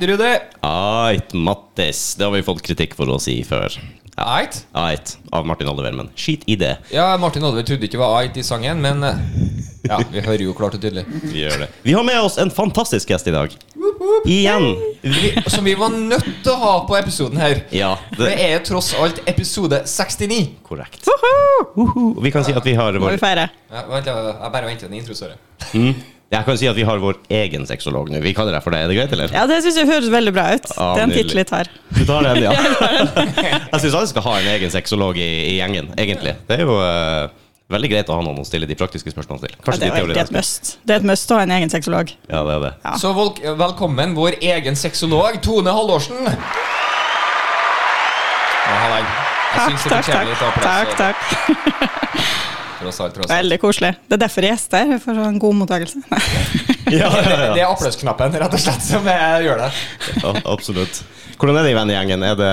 Eit, Rudi. Eit, Mattis. Det har vi fått kritikk for å si før. Eit. Eit, av Martin Oliver, men skit i det. Ja, Martin Oliver trodde ikke det var Eit i sangen, men eh, ja, vi hører jo klart og tydelig. Vi gjør det. Vi har med oss en fantastisk gjest i dag. Igjen. Vi, som vi var nødt til å ha på episoden her. Ja, Det det er jo tross alt episode 69. korrekt. Uhu. Vi kan si at vi har Må vi vår feire. Ja, vent, jeg bare venter en intro, sorry. Jeg kan si at vi har vår egen sexolog nå. Vi kaller det for det. Er det greit, eller? Ja, det syns jeg høres veldig bra ut. Ah, det er en nydelig. tittel jeg tar. Du tar den, ja. Jeg syns alle skal ha en egen sexolog i, i gjengen, egentlig. Det er jo uh, veldig greit å ha noen å stille de praktiske spørsmålene til. Ja, det er litt jo egentlig et must. Det er et must å ha en egen sexolog. Ja, det er det. Ja. Så vel, velkommen vår egen sexolog, Tone Hallorsen. Jeg Takk, det takk, litt applaus. takk. takk. Tross alt, tross alt. Veldig koselig. Det er derfor jeg er gjest her. For å en god mottakelse. Ja, ja, Det, ja. det er applausknappen, rett og slett, som jeg gjør det. Ja, absolutt. Hvordan er det i vennegjengen? Er det,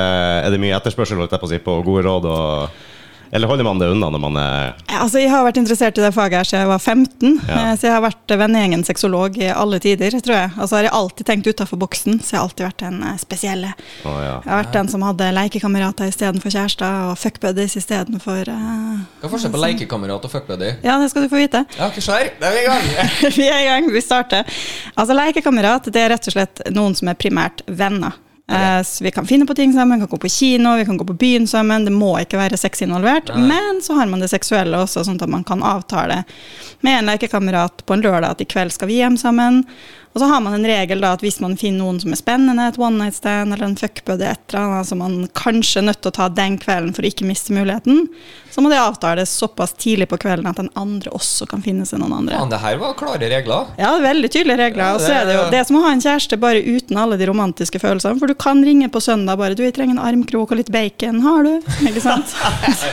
er det mye etterspørsel på, på gode råd? Og, eller holder man det unna når man er Ja, Altså, jeg har vært interessert i det faget her siden jeg var 15, Ja. eh, så jeg har vært vennegjengen sexolog i alle tider, tror jeg. Altså har jeg alltid tenkt utafor boksen, så jeg har alltid vært den eh, spesielle. Oh, ja. Jeg har vært den som hadde lekekamerater istedenfor kjærester, og fuckbuddies istedenfor uh, Hva er forskjellen på lekekamerat og fuckbuddy? Ja, det skal du få vite. Ja, ikke skjær. Da er vi i gang. vi er i gang, vi starter. Altså, Lekekamerat det er rett og slett noen som er primært venner. Eh, så vi kan finne på ting sammen, vi kan gå på kino, vi kan gå på byen sammen. Det må ikke være sex involvert. Nei. Men så har man det seksuelle også, sånn at man kan avtale med en lekekamerat på en lørdag at i kveld skal vi hjem sammen. Og så har man en regel da at hvis man finner noen som er spennende, et one night stand eller en fuckbuddy, et eller annet som man kanskje er nødt til å ta den kvelden for å ikke miste muligheten, så må det avtales såpass tidlig på kvelden at den andre også kan finne seg noen andre. Faen, det her var klare regler. Ja, veldig tydelige regler. Ja, Og så er det jo det- det som å ha en kjæreste bare uten alle de romantiske følelsene. For du kan ringe på søndag bare 'Du, jeg trenger en armkrok og litt bacon. Har du?' Ikke sant?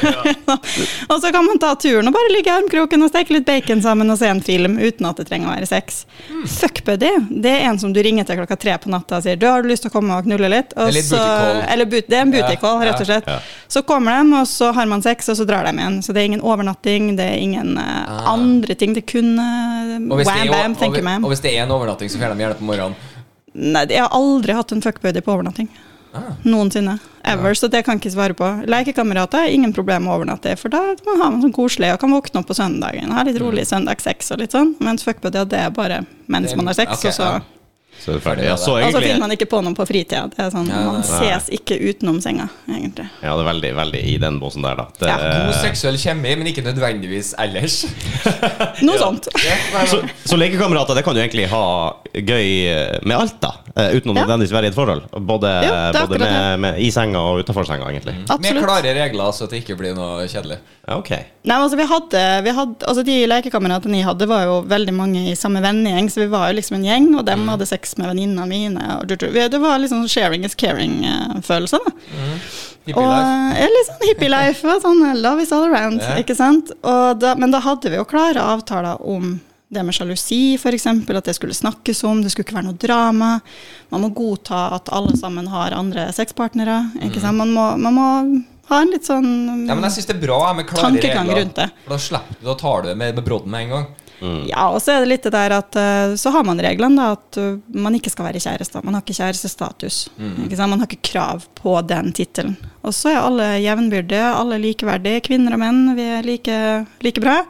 og så kan man ta turen og bare ligge i armkroken og steke litt bacon sammen og se en film uten at det trenger å være sex. Fuck Fuckbuddy, det er en som du ringer til klokka tre på natta og sier 'Du, har du lyst til å komme og knulle litt?' Og Det er litt så- Eller det er en booty rett og ja, slett. ja. Så kommer de, og så har man sex, og så drar de igjen. Så det er ingen overnatting, det er ingen eh, Ah. andre ting. Det er kun Og wham bam, tenker og, meg. og hvis det er en overnatting, så får de gjerne på morgenen. Nei, jeg har aldri hatt en fuckbuddy på overnatting. Ah. Noensinne. Ever. Så det kan jeg ikke svare på. Lekekamerater er ingen problem med å overnatte, for da man ha man sånn koselig og kan våkne opp på søndagen og ha litt rolig søndagssex og litt sånn. Mens fuckbuddy, det er bare mens man har sex, okay, og så. Så er det ferdig. Ja, så Og så finner man ikke på noe på fritida. Det er sånn, Ja, Man ses ikke utenom senga, egentlig. Ja, det er veldig, veldig i den båsen der, da. Det, Ja, God seksuell kjemi, men ikke nødvendigvis ellers. Noe sånt. så, så lekekamerater, det kan du egentlig ha gøy eh, med alt, da. eh, Uten å Ja. nødvendigvis være i et forhold. Både, Jo, både med, med, i senga og utafor senga, egentlig. Med klare regler, så det ikke blir noe kjedelig. Ja, ok. Nei, altså vi hadde, vi hadde altså De lekekameratene jeg hadde, var jo veldig mange i samme vennegjeng, så vi var jo liksom en gjeng, og dem hadde sex med venninnene mine. Det var liksom sharing is caring-følelse. Mm. Hippie Og life. ja, litt sånn hippie life. Sånn love is all around. Yeah. ikke sant? Og da, men da hadde vi jo klare avtaler om det med sjalusi, f.eks. At det skulle snakkes om. Det skulle ikke være noe drama. Man må godta at alle sammen har andre sexpartnere. ikke sant? Man må, man må ha en litt sånn Ja, men jeg synes det er bra med klare regler. rundt det. Da slipper du, å tale det med, med brodden med en gang. Ja, og så er det litt det der at eh, så har man reglene da, at uh, man ikke skal være kjæreste. Man har ikke kjærestestatus. Ikke? Man har ikke krav på den tittelen. Og så er alle jevnbyrdige, alle likeverdige. Kvinner og menn, vi er like, like bra.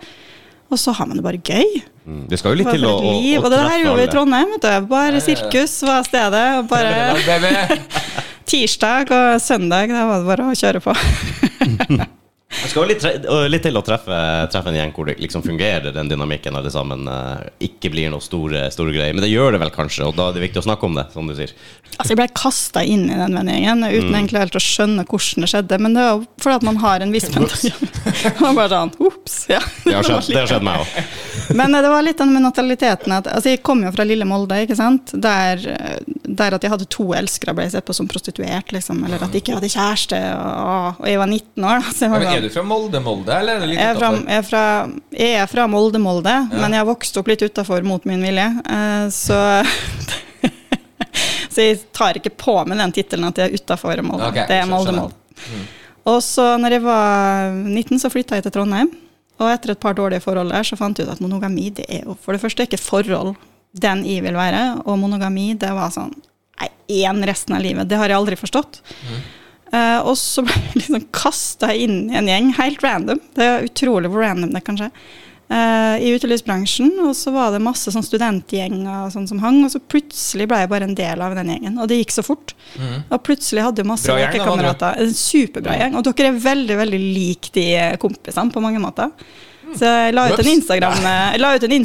Og så har man det bare gøy. Mm, Det skal jo litt til å, å, å Og det her gjorde vi i. Trondheim. vet du. Bare sirkus var stedet. Og bare tirsdag og søndag, da var det bare å kjøre på. Det skal jo litt, litt til å treffe, treffe en gjeng hvor det liksom fungerer, den dynamikken alle sammen eh, ikke blir noe store, store greier. Men det gjør det vel kanskje, og da er det viktig å snakke om det, som du sier. Altså, jeg ble kasta inn i den vennegjengen uten Mm. egentlig helt å skjønne hvordan det skjedde. Men det var fordi at man har en viss mentalitet. Man bare sånn, Ops! Ja. Det har skjedd, det har skjedd meg òg. Men eh, det var litt den med nataliteten at altså, Jeg kom jo fra lille Molde, ikke sant? Der, der at jeg hadde to elskere, ble jeg sett på som prostituert, liksom. Eller at jeg ikke hadde kjæreste, og, og jeg var 19 år. Da, så jeg var sånn, er du fra Molde-Molde, eller er det litt jeg er fra, jeg er fra, jeg er fra Molde-Molde, men jeg har vokst opp litt utafor mot min vilje. eh, Så Så jeg tar ikke på meg den tittelen at jeg er utafor Molde. Okay, det er skjønner. Molde-Molde. Og så når jeg var 19, så flytta jeg til Trondheim. Og etter et par dårlige forhold der, så fant jeg ut at monogami det er jo for det første ikke forhold den jeg vil være. Og monogami, det var sånn én resten av livet. Det har jeg aldri forstått. Eh, og så ble jeg liksom kasta inn i en gjeng, helt random. Det er utrolig hvor random det kan skje. eh, I utelivsbransjen, og så var det masse sånn studentgjenger sånn som hang, og så plutselig ble jeg bare en del av den gjengen. Og det gikk så fort. Og plutselig hadde jeg masse lekekamerater. En superbra gjeng. Og dere er veldig, veldig lik de kompisene på mange måter. Så jeg la ut en Instagram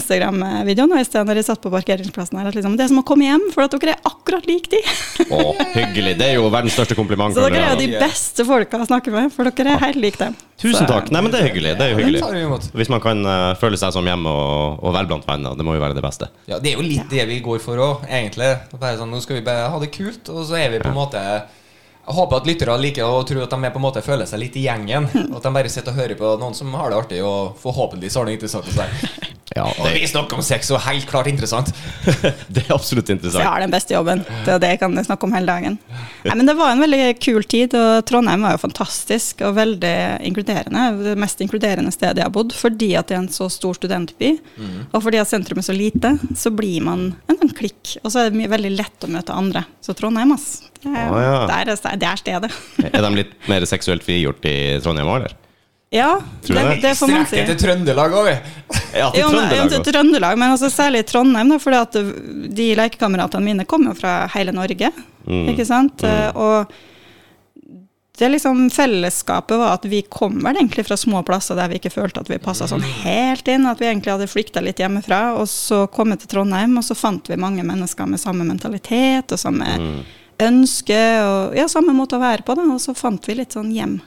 Instagram-video nå i sted når jeg satt på parkeringsplassen her. At liksom, det er som å komme hjem, for at dere er akkurat lik de. Å, hyggelig. Det er jo verdens største kompliment. Så dere er jo de beste folka å snakke med, for dere er helt like dem. Tusen takk. Nei, men det er hyggelig. Det er jo hyggelig. Hvis man kan eh, føle seg som hjemme og, og være blant venner, det må jo være det beste. Ja, Det er jo litt det vi går for òg, egentlig. Bare sånn, nå skal vi bare ha det kult, og så er vi på en måte Jeg håper at lyttere liker å tro at de på en måte føler seg litt i gjengen. Og at de bare sitter og hører på noen som har det artig, og forhåpentligvis har noe interessant å si. Ja, Og det, vi snakker om sex, og helt klart interessant. det er absolutt Så jeg har den beste jobben. Det er det jeg kan snakke om hele dagen. Nei, men det var en veldig kul tid, og Trondheim var jo fantastisk og veldig inkluderende. Det mest inkluderende stedet jeg har bodd, fordi at det er en så stor studentby. Og fordi at sentrum er så lite, så blir man en sånn klikk. Og så er det mye, veldig lett å møte andre. Så Trondheim, ass. Det er, ah, ja. der er, det er stedet. Er de litt mer seksuelt frigjort i Trondheim òg, eller? Ja, det, det? får man si. Strekker til Trøndelag òg, vi. Ja, til Jo, men, Trøndelag til. Trøndelag, men altså særlig Trondheim, da, fordi at de lekekameratene mine kommer jo fra hele Norge. Mm. Ikke sant? Mm. Og det liksom fellesskapet var at vi kom vel egentlig fra små plasser der vi ikke følte at vi passa sånn helt inn, at vi egentlig hadde flykta litt hjemmefra. Og så kom vi til Trondheim, og så fant vi mange mennesker med samme mentalitet og samme ønske og ja, samme måte å være på, da. Og så fant vi litt sånn hjem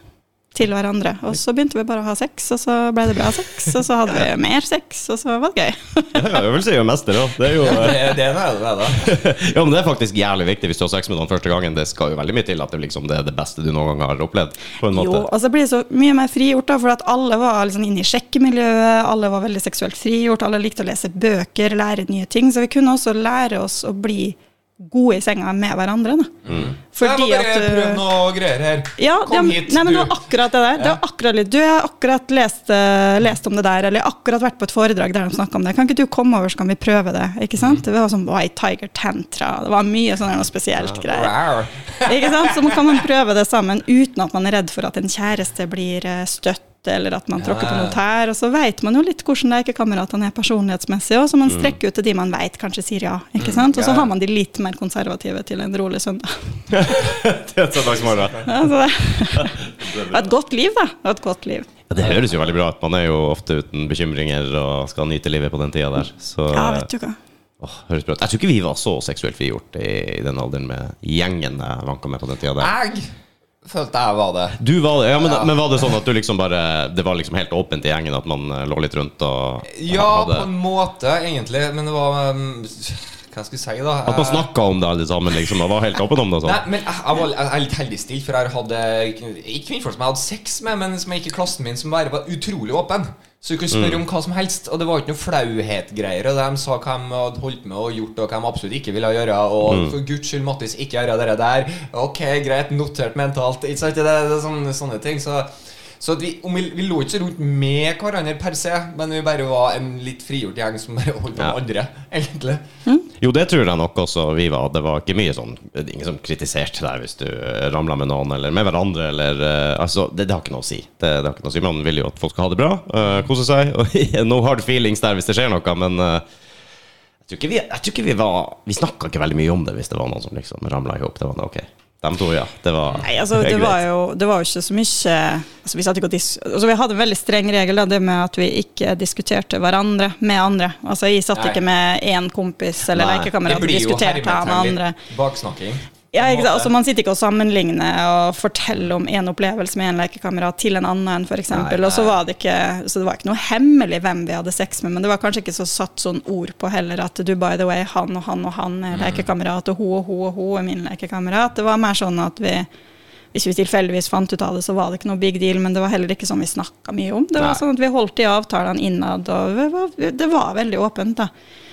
til hverandre. Og så begynte vi bare å ha sex, og så ble det bra sex, og så hadde vi mer sex, og så var det gøy. Ja, jeg vil si jo mester, da. Det er jo Det, det er det, det, da. Ja, men det er faktisk jævlig viktig hvis du har sex med noen første gangen. Det skal jo veldig mye til at det, liksom, det er det beste du noen gang har opplevd. På en måte. Jo, og så blir det så mye mer frigjort, da, for at alle var liksom inne i sjekkemiljøet, alle var veldig seksuelt frigjort, alle likte å lese bøker, lære nye ting, så vi kunne også lære oss å bli gode i senga med hverandre. Da. Mm. jeg må bare uh, prøve noe greier her. ja, Kom det, hit, nei, men du. det var akkurat det der. Det var akkurat litt. Du jeg har akkurat lest, eh, lest om det der, eller akkurat vært på et foredrag der de snakka om det. Kan ikke du komme over, så kan vi prøve det? Ikke Mm. sant? Det var sånn White Tiger Tantra, det var mye sånn noe spesielt greier. Ikke sant? Så kan man prøve det sammen uten at man er redd for at en kjæreste blir eh, støtt, eller at man tråkker på noe tær. Og så vet man jo litt hvordan lekekameratene er personlighetsmessig, og så man strekker ut til de man vet kanskje sier ja. ikke sant? Og så Ja. har man de litt mer konservative til en rolig søndag. Det er søndagsmorgen. Ja, så det var et godt liv, da. Et godt liv. Ja, det høres jo veldig bra ut. Man er jo ofte uten bekymringer og skal nyte livet på den tida der. Så Ja, vet du hva. åh, høres bra ut. Jeg tror ikke vi var så seksuelt frigjort i, i den alderen med gjengen jeg vanka med på den tida der. Jeg følte jeg var det. Du var det, ja, men, Ja. men var det sånn at du liksom bare Det var liksom helt åpent i gjengen at man eh, lå litt rundt og Ja, på en måte, egentlig. Men det var um, Hva skal jeg si, da? At man snakka om det alle sammen, liksom, og var helt åpen om det Sånn. Nei, men jeg, jeg, var, jeg er litt heldig stilt, for jeg hadde ikke kvinnfolk som jeg hadde sex med, men som jeg gikk i klassen min, som bare var utrolig åpen. Så du kunne spørre om hva som helst, og det var ikke noe flauhet-greier. Og de sa hva de hadde holdt med og gjort, og hva de absolutt ikke ville gjøre. Og for guds skyld, Mattis, ikke gjøre det der. Ok, greit, notert mentalt. Ikke sant? Det er sånne, sånne ting. Så, så at vi, om vi, vi lå ikke rundt med hverandre per se, men vi bare var en litt frigjort gjeng som bare holdt på med Ja. andre, egentlig. Jo, det tror jeg nok også vi var. Det var ikke mye sånn Ingen som kritiserte deg hvis du ramla med noen, eller med hverandre, eller uh, Altså, det, det har ikke noe å si. Det, det har ikke noe å si Man vil jo at folk skal ha det bra, uh, kose seg. Og no hard feelings der hvis det skjer noe, men uh, jeg tror ikke vi, jeg tror ikke vi var Vi snakka ikke veldig mye om det hvis det var noen som liksom ramla i hop. Det var det, ok. De to, ja. Det var Nei, altså, det, var jo, det var jo ikke så mye altså, vi, satt ikke dis altså, vi hadde en veldig streng regel, da, det med at vi ikke diskuterte hverandre med andre. Altså, Jeg satt Nei. ikke med én kompis eller lekekamerat og diskuterte med andre. baksnakking. Ja, ikke sant? måte. Altså, man sitter ikke og sammenligner og forteller om en opplevelse med en lekekamerat til en annen, f.eks. Og så var det ikke Så det var ikke noe hemmelig hvem vi hadde sex med, men det var kanskje ikke så satt sånn ord på heller at du, by the way, han og han og han er Mm. lekekamerat, og hun og hun og hun er min lekekamerat. Det var mer sånn at vi hvis vi tilfeldigvis fant ut av det, så var det ikke noe big deal, men det var heller ikke sånn vi snakka mye om. Det var Nei. sånn at Vi holdt de avtalene innad, og det var, det var veldig åpent. da.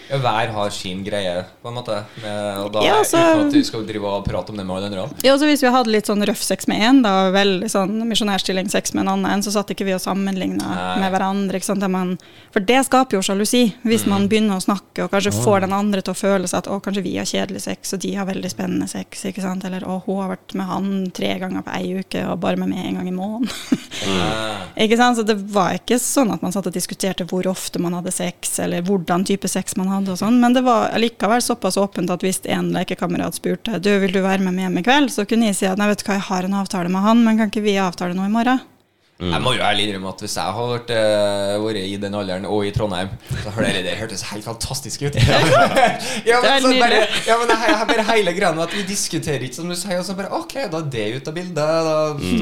Hver har sin greie, på en måte. Med, og da, Ja, altså- Uten at du skal drive og prate om det med alle andre. Ja, altså Hvis vi hadde litt sånn røff sex med én, da, veldig sånn misjonærstilling sex med en annen, så satt ikke vi og sammenligna med hverandre. ikke sant? Man, for det skaper jo sjalusi, hvis man begynner å snakke og kanskje får den andre til å føle seg at å, kanskje vi har kjedelig sex, og de har veldig spennende sex. ikke sant? Eller å, hun har vært med han tre ganger på ei uke, og bare med meg en gang i måneden. Ikke sant? Så det var ikke sånn at man satt og diskuterte hvor ofte man hadde sex, eller hvordan type sex man hadde, og sånn, men det var likevel såpass åpent at hvis en lekekamerat spurte du, vil du være med meg hjem i kveld, så kunne jeg si at nei, vet du hva, jeg har en avtale med han, men kan ikke vi avtale noe i morgen? Jeg må jo ærlig innrømme at hvis jeg har vært, uh, vært i den alderen og i Trondheim, så hadde det, det hørtes helt fantastisk ut. ja, men, Det er så nydelig. bare, ja, men jeg, jeg bare hele greia med at vi diskuterer ikke som du sier, og så bare Ok, da er det ut av bildet. Da,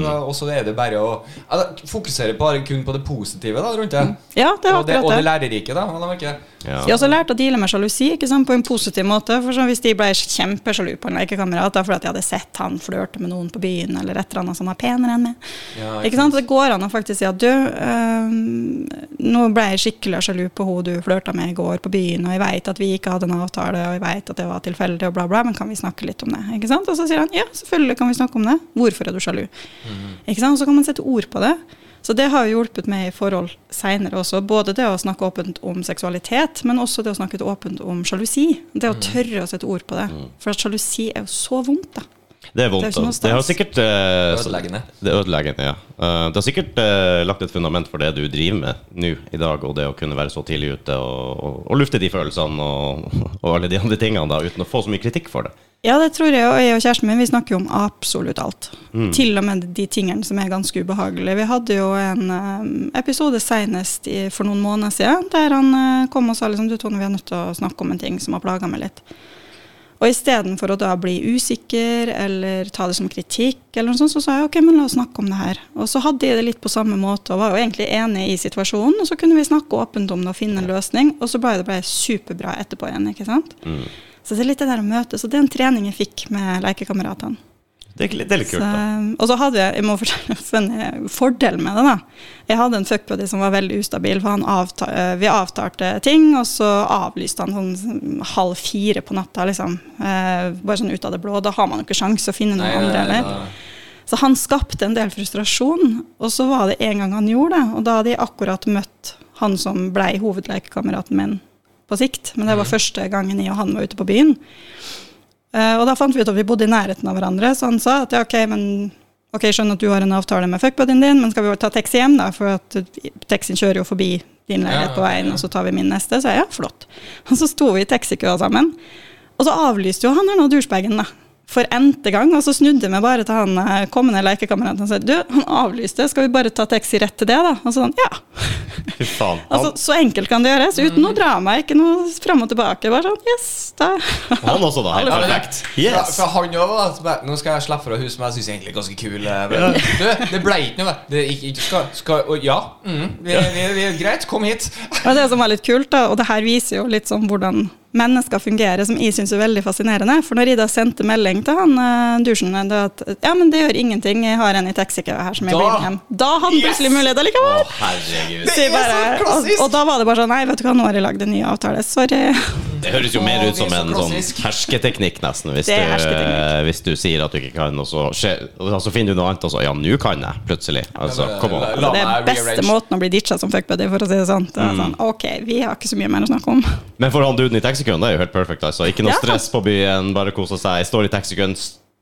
da, og så er det bare å ja, Fokusere bare kun på det positive da, rundt det. Ja, det er og, det og det. lærerike, da. Ja. Jeg har også lært å deale med sjalusi på en positiv måte. For Hvis de ble kjempesjalu på en lekekamerat fordi at de hadde sett han flørte med noen på byen, eller et eller annet som var penere enn meg. Ja, ikke sant? Det går an å faktisk si at du, øh, nå ble jeg skikkelig sjalu på hun du flørta med i går på byen, og jeg veit at vi ikke hadde en avtale, og jeg veit at det var tilfeldig, og bla, bla, men kan vi snakke litt om det? Ikke sant? Og så sier han ja, selvfølgelig kan vi snakke om det. Hvorfor er du sjalu? Ikke sant? Og så kan man sette ord på det. Så det har jo hjulpet meg i forhold seinere også. Både det å snakke åpent om seksualitet, men også det å snakke åpent om sjalusi. Det å tørre å sette ord på det. For at sjalusi er jo så vondt, da. Det er vondt. Det er altså. Det har sikkert eh, Ødeleggende. Det er ødeleggende, ja. Eh, det har sikkert eh, lagt et fundament for det du driver med nå i dag, og det å kunne være så tidlig ute og, og, og lufte de følelsene og, og alle de andre tingene da, uten å få så mye kritikk for det. Ja, det tror jeg, og jeg og kjæresten min vi snakker jo om absolutt alt. Til og med de tingene som er ganske ubehagelige. Vi hadde jo en episode senest i, for noen måneder siden der han kom og sa liksom, du Tone, vi er nødt til å snakke om en ting som har plaga meg litt. Og istedenfor å da bli usikker eller ta det som kritikk, eller noe sånt, så sa jeg ok, men la oss snakke om det her. Og så hadde jeg det litt på samme måte og var jo egentlig enig i situasjonen. Og så kunne vi snakke åpent om det og finne en løsning, og så ble det bare superbra etterpå igjen. ikke sant? Så det er litt det der å møtes. Og det er en trening jeg fikk med lekekameratene. Det er, litt- det er litt kult, da. og så hadde jeg, jeg må fortelle en fordel med det. da. Jeg hadde en fuckbody som var veldig ustabil. for han avta, eh, Vi avtalte ting, og så avlyste han sånn halv fire på natta. liksom. Eh, bare sånn ut av det blå. Da har man jo ikke sjanse å finne noen Nei, andre. nei, eller? Så han skapte en del frustrasjon, og så var det en gang han gjorde det. Og da hadde jeg akkurat møtt han som ble hovedlekekameraten min på sikt. Men det var første gangen jeg og han var ute på byen. Eh, og da fant vi ut at vi bodde i nærheten av hverandre, så han sa at ja, ok, men ok, skjønner at du har en avtale med fuckbuddyen din, men skal vi ta taxi hjem, da? For at taxien kjører jo forbi din leilighet på veien, og så tar vi min neste. Så jeg ja, flott. Og så sto vi i taxikøa sammen. Og så avlyste jo han her nå douchebagen, da. For n-te gang. Og så snudde vi bare til han eh, kommende lekekameraten og sa du, han avlyste, skal vi bare ta taxi rett til det, da? Og sånn, ja. Fy faen. Altså, så enkelt kan det gjøres, uten noe drama, ikke noe fram og tilbake. Bare sånn, yes, da. han også, da. Helt det- perfekt. Yes. for han òg var at Nå skal jeg slippe fra hun som jeg syns egentlig er ganske kul. eh, Men, du, det ble ikke noe. Det gikk ikke skal, skal, og, Ja, mm, vi, vi, vi, greit, kom hit. Og det som var litt kult, da, og det her viser jo litt sånn hvordan mennesker fungerer, som jeg syns er veldig fascinerende. For når jeg da sendte melding til han uh, dusjen det at ja, men det gjør ingenting, jeg har en i taxikøa her som jeg Da- blir med hjem. Da hadde han Yes! plutselig mulighet allikevel. herregud. Det er så bare, og, og da var det bare sånn Nei, vet du hva, nå har jeg lagd en ny avtale. Sorry. Det høres jo mer ut som en sånn hersketeknikk, nesten. Hvis, du, hersketeknikk. hvis du sier at du ikke kan, og så, skje- og så finner du noe annet, og så Ja, nå kan jeg, plutselig. Altså, la- on. la- Det er beste måten å bli ditcha som fuckbuddy, for å si det sånn. Det Mm. sånn. Ok, vi har ikke så mye mer å snakke om. Men for han duden i taxikøen, det er jo helt perfekt. Altså. Ikke noe stress på byen, bare kose seg. Står i taxikøen,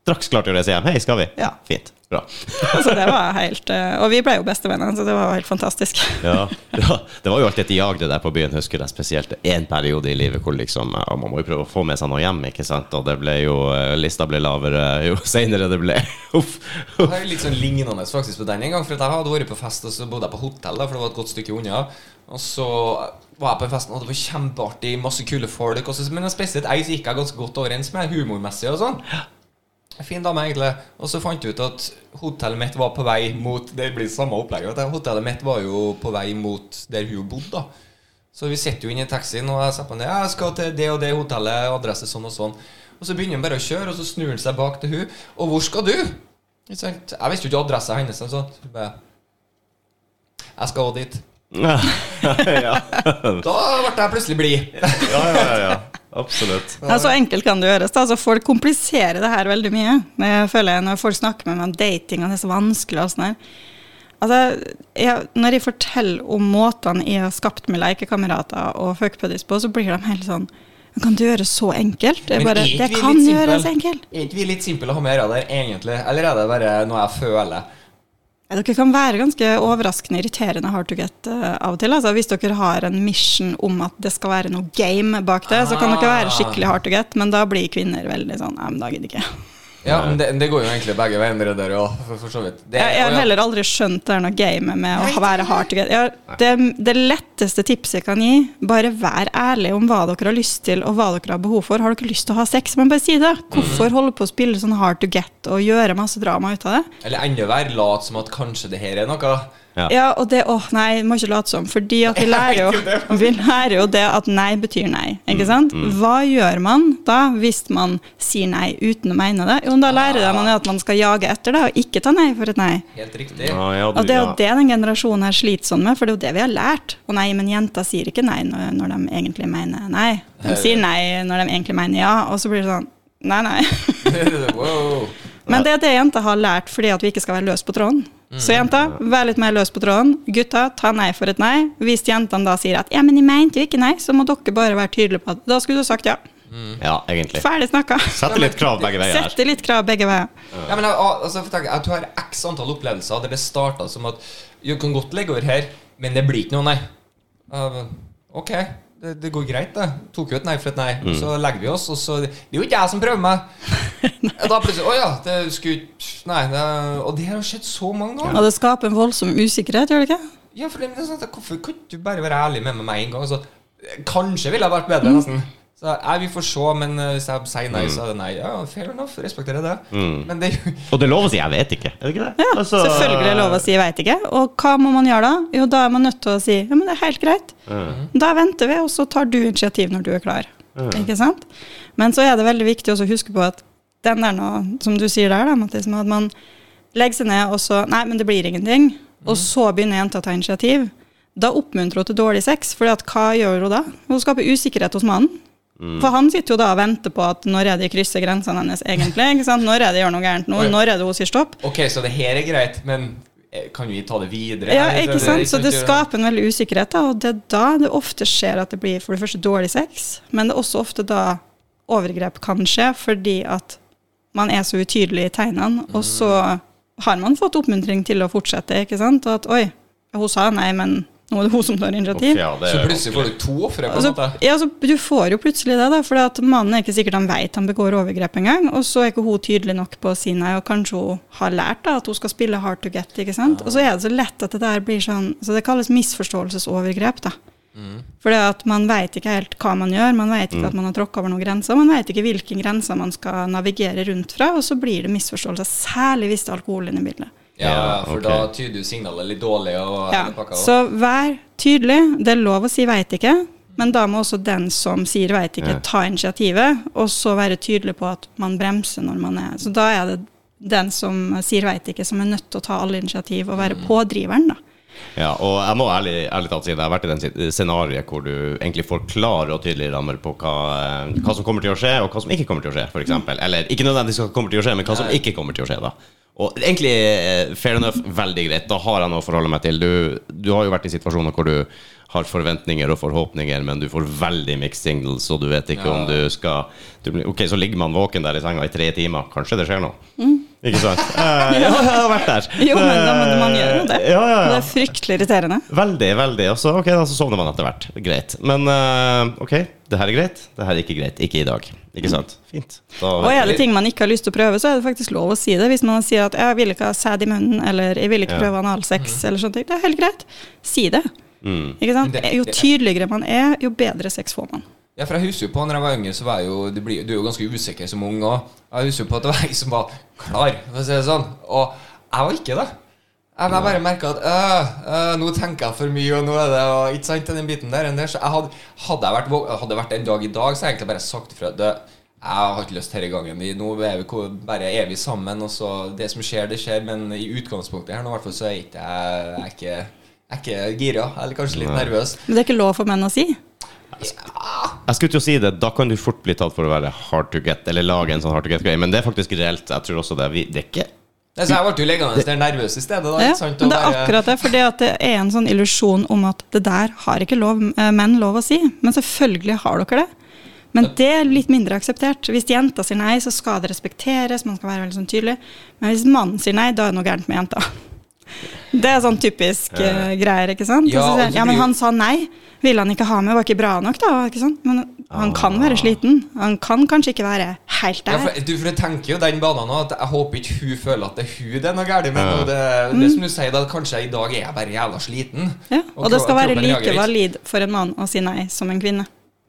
straks klart til å reise hjem. Hei, skal vi? Ja. Fint. Bra. altså, det var helt, eh, Og vi ble jo bestevenner, så det var helt fantastisk. Ja. ja. Det var jo alltid et jag det der på byen, husker jeg spesielt én periode i livet hvor liksom Og Man må jo prøve å få med seg noe hjem, ikke sant? Og det ble jo eh, Lista ble lavere jo seinere det ble. Uff. Det er jo litt sånn lignende faktisk på den en gang. For at jeg hadde vært på fest, og så bodde jeg på hotell, da, for det var et godt stykke unna. Og så var jeg på festen, og det var kjempeartig, masse kule folk. Og så, men spesielt ei så gikk jeg ganske godt overens med, humormessig og sånn. Fin dame, egentlig. Og så fant jeg ut at hotellet mitt var på vei mot Det blir samme opplegget. Hotellet mitt var jo på vei mot der hun bodde. da Så vi sitter jo inne i taxien, og jeg sier på henne jeg skal til det og det hotellet, adresse sånn og sånn. Og så begynner han bare å kjøre, og så snur han seg bak til hun Og hvor skal du? Jeg visste jo ikke adressa hennes. Så hun bare Jeg skal òg dit. ja. Da ble jeg plutselig blid. ja, ja, ja, ja. Absolutt. Ja, så enkelt kan det gjøres. Altså, folk kompliserer det her veldig mye. Jeg føler Når folk snakker med meg om dating og det er så vanskelig og sånn her. Altså, jeg, når jeg forteller om måtene jeg har skapt med lekekamerater og fuckpuddies på, så blir de helt sånn Kan det gjøres så enkelt? Det, Men bare, det kan gjøres enkelt. Er ikke vi litt simple å ha med gjøre der, egentlig? Eller er det bare noe jeg føler? Dere kan være ganske overraskende irriterende hard to get uh, av og til. Altså, hvis dere har en mission om at det skal være noe game bak det, så kan dere være Ah. skikkelig hard to get, men da blir kvinner veldig sånn Nei, men da gidder ikke. Ja, men det, det går jo egentlig begge veier der òg, for, for så vidt. Det, Jeg, jeg har heller aldri skjønt det er noe game med å være hard to get. Jeg, det, det letteste tipset jeg kan gi, bare vær ærlig om hva dere har lyst til og hva dere har behov for. Har dere lyst til å ha sex, men bare si det. Hvorfor holde på å spille sånn hard to get og gjøre masse drama ut av det? Eller enda verre, lat som at kanskje det her er noe. Ja. Ja, og det Åh, nei, må ikke late som. Fordi at vi lærer jo, vi lærer jo det at nei betyr nei. Ikke sant? Hva gjør man da hvis man sier nei uten å mene det? Jo, da lærer man at man skal jage etter det, og ikke ta nei for et nei. Helt riktig. Ja, ja, du, Og det er jo ja. det den generasjonen her sliter sånn med, for det er jo det vi har lært. Og nei, men jenter sier ikke nei når, når de egentlig mener nei. De sier nei når de egentlig mener ja, og så blir det sånn nei, nei. wow. Men det er det jenter har lært fordi at vi ikke skal være løs på tråden. Så jenter, vær litt mer løs på tråden. Gutta, ta nei for et nei. Hvis jentene da sier at ja, men jeg mente jo ikke nei, så må dere bare være tydelige på at da skulle du sagt ja. ja, egentlig. Ferdig snakka. Sette litt krav begge veier. Sette litt krav begge veier. Ja, men jeg, altså, for tenk, jeg jeg har x antall opplevelser der det starta som at Du kan godt legge over her, men det blir ikke noe nei. Uh, ok, det, det går greit, det. Tok jo et nei for et nei. Mm. Så legger vi oss, og så Det er jo ikke jeg som prøver meg. og Da plutselig Å ja, det skulle ikke Nei. Det, og det har skjedd så mange ganger. Ja, det skaper en voldsom usikkerhet, gjør det ikke? Ja, for det, men det er sånn, at Hvorfor kan du bare være ærlig med meg med en gang? Altså, kanskje ville jeg vært bedre, nesten. Så jeg, Vi får se, men eh, hvis jeg sier nei, så er det nei. Ja, Fair enough, respekterer det. Men det Og det er lov å si 'jeg vet ikke', er det ikke det? Ja, Altså, selvfølgelig er det lov å si 'jeg veit ikke'. Og hva må man gjøre da? Jo, da er man nødt til å si 'ja, men det er helt greit'. Da venter vi, og så tar du initiativ når du er klar. Ikke sant? Men så er det veldig viktig også å huske på at den der nå, som du sier der, da, Mathis, at man legger seg ned og så 'nei, men det blir ingenting', og så begynner jenta å ta initiativ. Da oppmuntrer hun til dårlig sex, for hva gjør hun da? Hun skaper usikkerhet hos mannen. For han sitter jo da og venter på at når er det krysser grensene hennes egentlig? ikke sant? Når er det gjør noe gærent nå? Oi. Når er det hun sier stopp? Ok, så det her er greit, men eh, kan vi ta det videre? Ja, ikke sant? Så det skaper en veldig usikkerhet, da, og det er da det ofte skjer at det blir for det første dårlig sex, men det er også ofte da overgrep kan skje, fordi at man er så utydelig i tegnene, og så har man fått oppmuntring til å fortsette, ikke sant? Og at oi, hun sa nei, men nå er det hun som tar initiativ. ja, Så plutselig får du to ofre, Altså, ja, altså, du får jo plutselig det, da, for mannen er ikke sikkert han vet han begår overgrep engang. Og så er ikke hun tydelig nok på å si nei, og kanskje hun har lært da, at hun skal spille hard to get. ikke sant? Og så er det så lett at det der blir sånn så Det kalles misforståelsesovergrep. da. For det at man vet ikke helt hva man gjør, man vet ikke at man har tråkka over noen grenser, man vet ikke hvilke grenser man skal navigere rundt fra, og så blir det misforståelser, særlig hvis det er alkohol inne i bildet. Ja, for okay. da tyder jo signalet litt dårlig. Og Ja, så vær tydelig. Det er lov å si 'veit ikke', men da må også den som sier 'veit ikke', Ja. ta initiativet, og så være tydelig på at man bremser når man er Så da er det den som sier 'veit ikke', som er nødt til å ta alle initiativ og være Mm. pådriveren, da. Ja, og jeg må ærlig, ærlig talt si det. Jeg har vært i den scenarioet hvor du egentlig får klare og tydelige rammer på hva, hva som kommer til å skje, og hva som ikke kommer til å skje, f.eks. Eller ikke nødvendigvis hva som kommer til å skje, men hva som ikke kommer til å skje. da Og egentlig, eh, fair enough, veldig greit. Da har jeg noe å forholde meg til. Du, du har jo vært i situasjoner hvor du har forventninger og forhåpninger, men du får veldig mixed signals, og du vet ikke Ja. om du skal du, Ok, så ligger man våken der i senga i tre timer. Kanskje det skjer noe? Ikke sant? Eh, ja, jeg har vært der. Mm. Jo, men da, må man gjøre jo det. Ja, ja, ja. Det er fryktelig irriterende. Veldig, veldig. Og så ok, da, så sovner man etter hvert. Greit. Men eh, ok, det her er greit. Det her er ikke greit. Ikke i dag. Ikke sant? Fint. Da, Og er det ting man ikke har lyst til å prøve, så er det faktisk lov å si det. Hvis man sier at 'jeg vil ikke ha sæd i munnen', eller 'jeg vil ikke Ja. prøve analsex', eller sånne ting. Det er helt greit. Si det. Mm. Ikke sant? Jo tydeligere man er, jo bedre sex får man. Ja, for jeg husker jo på når jeg var yngre, så var jeg jo Du, blir, du er jo ganske usikker som ung òg. Jeg husker jo på at det var jeg som var klar, for å si det sånn. Og jeg var ikke det. Jeg, jeg bare merka at øh, øh, nå tenker jeg for mye, og nå er det og, Ikke sant, den biten der. der. Så jeg hadde, hadde jeg vært, hadde vært en dag i dag, så hadde jeg egentlig bare sagt ifra. Det, jeg har ikke lyst denne gangen. Nå er vi bare er vi sammen, og så Det som skjer, det skjer. Men i utgangspunktet her nå, i hvert fall, så er ikke jeg, jeg er ikke gira, eller kanskje litt nervøs. Men det er ikke lov for menn å si. Jeg skulle til å si det, Da kan du fort bli tatt for å være hard to get, eller lage en sånn hard to get-greie, men det er faktisk reelt. Jeg tror også det. Vi, det er ikke jeg ble jo liggende der nervøs i stedet. da, Ja, ikke sant? men det er akkurat det, For det er en sånn illusjon om at det der har ikke lov, eh, menn lov å si. Men selvfølgelig har dere det. Men det er litt mindre akseptert. Hvis jenta sier nei, så skal det respekteres, man skal være veldig sånn tydelig. Men hvis mannen sier nei, da er det noe gærent med jenta. Det er sånn typisk uh, greier, ikke sant? Ja, Og så og sier, det ja, men han sa nei. Ville han ikke ha med, var ikke bra nok, da? Ikke sant? Men han kan være sliten. Han kan kanskje ikke være helt Ja, der. for, du, for jeg tenker jo den banen nå, at jeg håper ikke hun føler at det er hun det er noe galt med. Ja. Og det, det som du sier, da kanskje i dag er jeg bare jævla sliten. Ja, og det skal være like valid for en mann å si nei som en kvinne.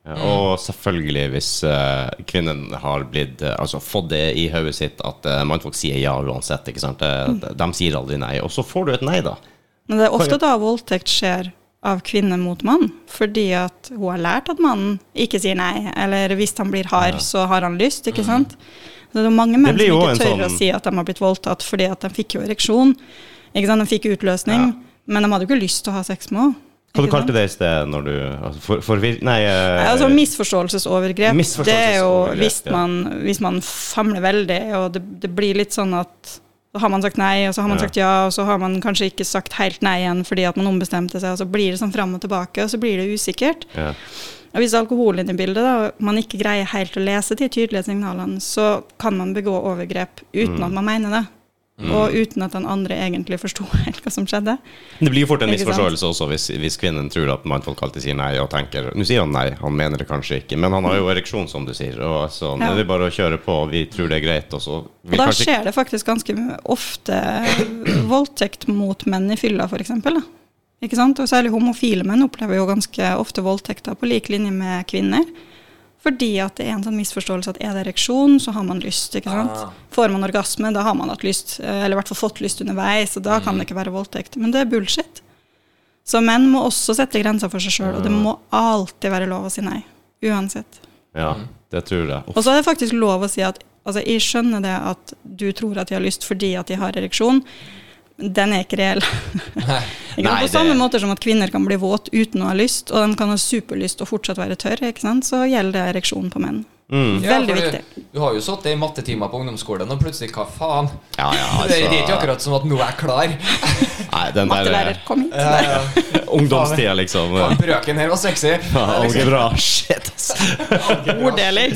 Ja, og selvfølgelig hvis uh, kvinnen har blitt uh, Altså fått det i hodet sitt at uh, mannfolk sier ja uansett. ikke sant? De, de sier aldri nei. Og så får du et nei, da. Men det er ofte da voldtekt skjer av kvinne mot mann, fordi at hun har lært at mannen ikke sier nei, eller hvis han blir hard, så har han lyst, ikke sant? Så det er mange menn som ikke tør tør å sånn- si at de har blitt voldtatt, fordi at de fikk jo ereksjon, ikke sant? De fikk utløsning, Ja. men de hadde jo ikke lyst til å ha sex med henne. Hva du kalte det i sted når du altså, for, for, Nei eh, Altså misforståelsesovergrep. Misforståelsesovergrep, det er jo hvis man, hvis man famler veldig, og det, det blir litt sånn at så har man sagt nei, og så har man Ja. sagt ja, og så har man kanskje ikke sagt helt nei igjen fordi at man ombestemte seg, og så blir det sånn fram og tilbake, og så blir det usikkert. ja. Og hvis alkohol er inne i bildet, da, og man ikke greier helt å lese de tydelige signalene, så kan man begå overgrep uten Mm. at man mener det. Og uten at den andre egentlig forsto helt hva som skjedde. Det blir jo fort en misforståelse også hvis, hvis kvinnen tror at mannfolk alltid sier nei og tenker Nå sier han nei, han mener det kanskje ikke, men han har jo ereksjon, som du sier. Og så Ja. er det bare å kjøre på, vi tror det er greit, og så Og da kanskje skjer det faktisk ganske ofte voldtekt mot menn i fylla, f.eks. Ikke sant? Og særlig homofile menn opplever jo ganske ofte voldtekter på lik linje med kvinner. Fordi at det er en sånn misforståelse at er det ereksjon, så har man lyst. ikke sant? Ah. Får man orgasme, da har man hatt lyst, eh, eller i hvert fall fått lyst underveis, og da kan det ikke være voldtekt. Men det er bullshit. Så menn må også sette grenser for seg sjøl, og det må alltid være lov å si nei. Uansett. Ja, det tror jeg. Og så er det faktisk lov å si at altså, jeg skjønner det at du tror at de har lyst fordi at de har ereksjon. Den er ikke reell. Ikke? Nei, På samme det- måte som at kvinner kan bli våt uten å ha lyst, og de kan ha superlyst og fortsatt være sant? så gjelder det ereksjon på menn. Mm. Ja, Veldig viktig. Du, du har jo sittet i mattetimer på ungdomsskolen, og plutselig hva faen? Ja, ja, det, det er ikke altså akkurat som at nå er jeg klar. Nei, den der Mattelærer, kom hit. Uh, ungdomstida, liksom. Brøken her var sexy. Ja, Algebra. Shit, ass. Orddeling.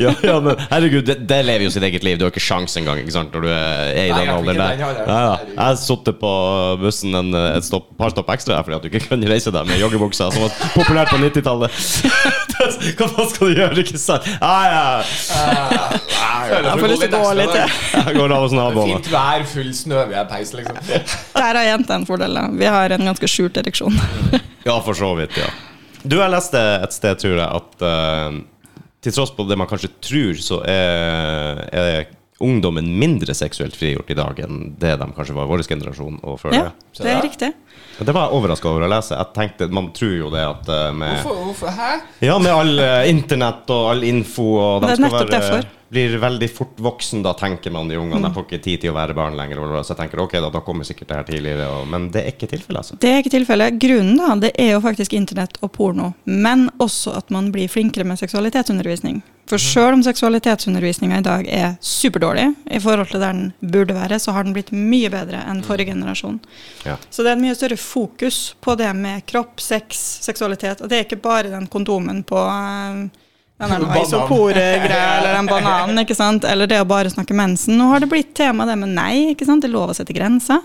ja, ja, men herregud, det, det lever jo sitt eget liv. Du har ikke sjans engang ikke sant, når du er i den alderen der. Ja, ja. Jeg har sittet på bussen en, et stopp, par stopp ekstra fordi at du ikke kunne reise deg med joggebuksa, som var populært på 90-tallet. Hva faen skal du gjøre, ikke sant? Ah, ja. Føler Jeg får lyst til å gå litt, jeg. Går av hos. Fint vær, full snøvedpeis, liksom. Der har jenta en fordel. da. Vi har en ganske skjult ereksjon. Ja, for så vidt, ja. Du, jeg leste et sted, tror jeg, at uh, til tross på det man kanskje tror, så er, er ungdommen mindre seksuelt frigjort i dag enn det de kanskje var i vår generasjon og før Ja, det. Ja, det er riktig. Det var jeg overraska over å lese. Jeg tenkte, Man tror jo det at eh, med Hvorfor, hvorfor? Hæ? Ja, med all eh, internett og all info og de Det er skal nettopp være, derfor. Blir veldig fort voksen, da tenker man de ungene. De får ikke tid til å være barn lenger. Så jeg tenker ok, da, da kommer sikkert det her tidligere. Og, men det er ikke tilfellet, altså. Det er ikke tilfellet. Grunnen da, det er jo faktisk internett og porno, men også at man blir flinkere med seksualitetsundervisning. For sjøl om seksualitetsundervisninga i dag er superdårlig i forhold til der den burde være, så har den blitt mye bedre enn forrige generasjon. Ja. Så det er en mye større fokus på det med kropp, sex, seksualitet. Og det er ikke bare den kondomen på eh, den isopor-greia eller den bananen, ikke sant? Eller det å bare snakke mensen. Nå har det blitt tema det med nei, ikke sant? Det er lov å sette grenser.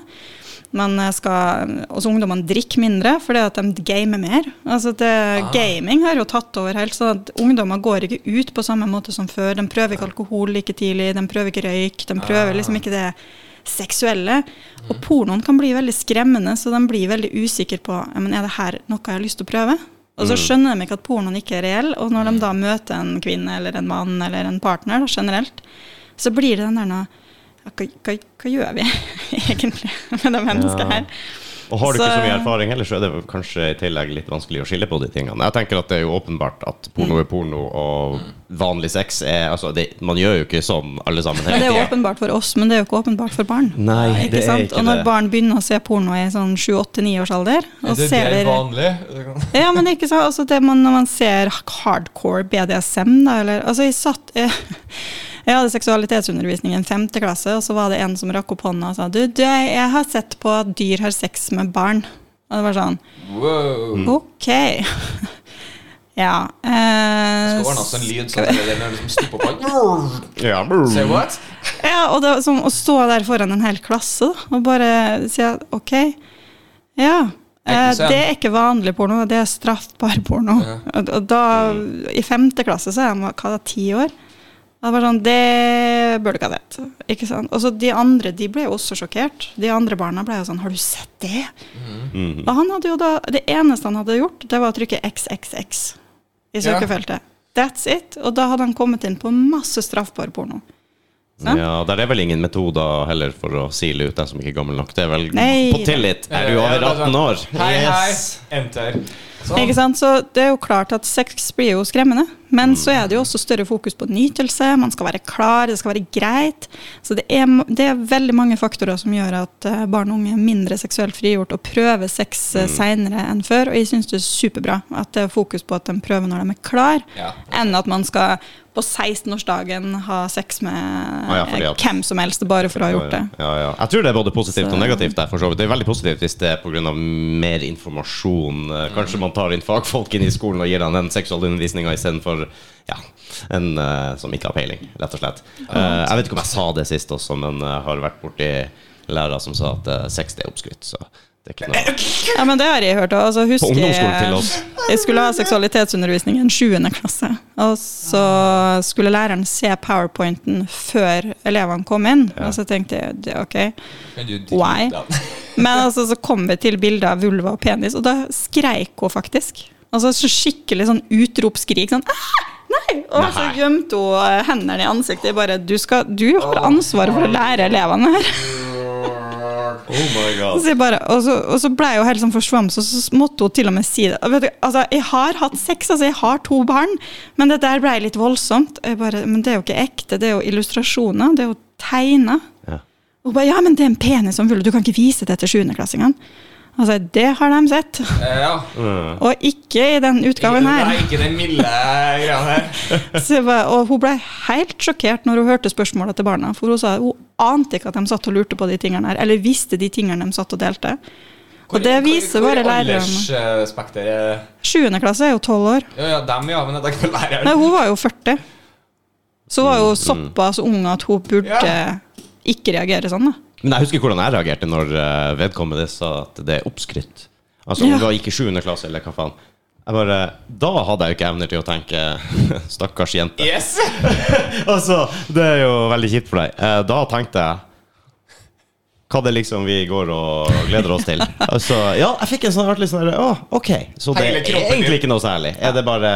Man eh, skal, også ungdommene drikker mindre fordi at de gamer mer. Altså det, Ah. Gaming har jo tatt over helt, så at ungdommer går ikke ut på samme måte som før. De prøver ikke alkohol like tidlig, de prøver ikke røyk, de prøver Ah. liksom ikke det seksuelle. Og pornoen kan bli veldig skremmende, så de blir veldig usikre på men er det her noe jeg har lyst til å prøve. Og så skjønner de ikke at pornoen ikke er reell, og når de da møter en kvinne eller en mann eller en partner da, generelt, så blir det den der noe hva, hva, hva gjør vi egentlig med det mennesket her? Og har du ikke Så- så mye erfaring heller, så er det kanskje i tillegg litt vanskelig å skille på de tingene. Jeg tenker at det er jo åpenbart at porno er porno, og vanlig sex er Altså, det, man gjør jo ikke sånn alle sammen Men hele det er åpenbart for oss, men det er jo ikke åpenbart for barn. Nei, Ikke det er sant? ikke Og når det. barn begynner å se porno i sånn 7-8-9 års alder, Er og det, det er vanlig? Ja, men ikke sant, altså det man, når man ser hardcore BDSM, da, eller Altså, jeg satt jeg, jeg hadde seksualitetsundervisning i en femte klasse, og så var det en som rakk opp hånda og sa du, du, jeg har sett på at dyr har sex med barn. Og det var sånn Wow. Mm. Ok. ja. Eh, Skal ordne oss en lyd sånn at det er når du liksom stopper på Ja, Say what? Ja, og det var som å stå der foran en hel klasse og bare si at ok, ja. Eh, det er ikke vanlig porno, det er straffbar porno. Ja. Og, og da, I femte klasse så er jeg hva da, ti år. Og det var sånn, det bør du ikke ha sett. Ikke sant? Og så de andre de ble jo også sjokkert. De andre barna ble jo sånn Har du sett det? Mm. Og han hadde jo da, Det eneste han hadde gjort, det var å trykke XXX i Ja. søkefeltet. That's it. Og da hadde han kommet inn på masse straffbar porno. Ja, Ja, Der er vel ingen metoder heller for å sile ut den som ikke er gammel nok. Det er vel Nei. på tillit. Er du Ja, over er 18 år? Hei, hei. Enter. Sånn. Ikke sant? Så det er jo klart at sex blir jo skremmende, men så er det jo også større fokus på nytelse, man skal være klar, det skal være greit. Så det er, det er veldig mange faktorer som gjør at eh, barn og unge er mindre seksuelt frigjort og prøver sex mm. seinere enn før, og jeg syns det er superbra at det er fokus på at de prøver når de er klar, Ja. enn at man skal på 16-årsdagen ha sex med Ah, ja, eh, at- hvem som helst bare for å ha gjort det. Ja, ja. Jeg tror det er både positivt og negativt. Der, for så vidt. Det er veldig positivt hvis det er pga. mer informasjon. Eh, Kanskje man tar inn fagfolk inn i skolen og gir dem den seksualundervisninga istedenfor ja, en uh, som ikke har peiling, rett og slett. Uh, jeg vet ikke om jeg sa det sist også, men jeg har vært borti lærere som sa at uh, sex det er oppskrytt. Så det er ikke noe Ja, men det har jeg hørt. Altså, På ungdomsskolen til jeg, oss. jeg skulle ha seksualitetsundervisning i en sjuende klasse. Og så skulle læreren se powerpointen før elevene kom inn. Og så tenkte jeg det er ok. Why? Men altså, så kom vi til bildet av vulva og penis, og da skreik hun faktisk. Altså så Skikkelig sånn utropskrik. Sånn «Ah, Nei! Og så gjemte hun eh, hendene i ansiktet. Bare, du, skal, du har ansvaret for å lære elevene her. Oh my god. Så bare, og, så, og så ble jeg jo helt sånn forsvammet, så, så måtte hun til og med si det. Vet du, altså, jeg har hatt sex, altså, jeg har to barn, men det der ble litt voldsomt. Bare, men det er jo ikke ekte, det er jo illustrasjoner, det er jo tegna. Ja. Hun bare, ja, men det er en penis som vulva, du kan ikke vise det til sjuendeklassingene. Altså, det har de sett. Eh, Ja. Mm. Og ikke i den utgaven Nei, her. ikke den milde greia her. Så og hun ble helt sjokkert når hun hørte spørsmålet til barna. For hun sa hun ante ikke at de satt og lurte på de tingene her, eller visste de tingene de satt og delte. Og det viser bare lærerne. aldersspekteret Sjuende klasse er jo tolv år. Ja, ja, dem, ja, men tenker på. Nei, hun var jo 40. Så hun var jo såpass ung at hun burde Ja. ikke reagere sånn, da. Men jeg husker hvordan jeg reagerte når eh, vedkommende sa at det er oppskrytt. Altså om Ja. du gikk i 7. klasse, eller hva faen. Jeg bare, Da hadde jeg jo ikke evner til å tenke 'stakkars jente'. Yes! altså, Det er jo veldig kjipt for deg. Eh, Da tenkte jeg hva det liksom vi går og gleder oss til. Altså, ja, jeg fikk en sånn artig sånn Å, ok. Så det er egentlig ikke noe særlig. Er det bare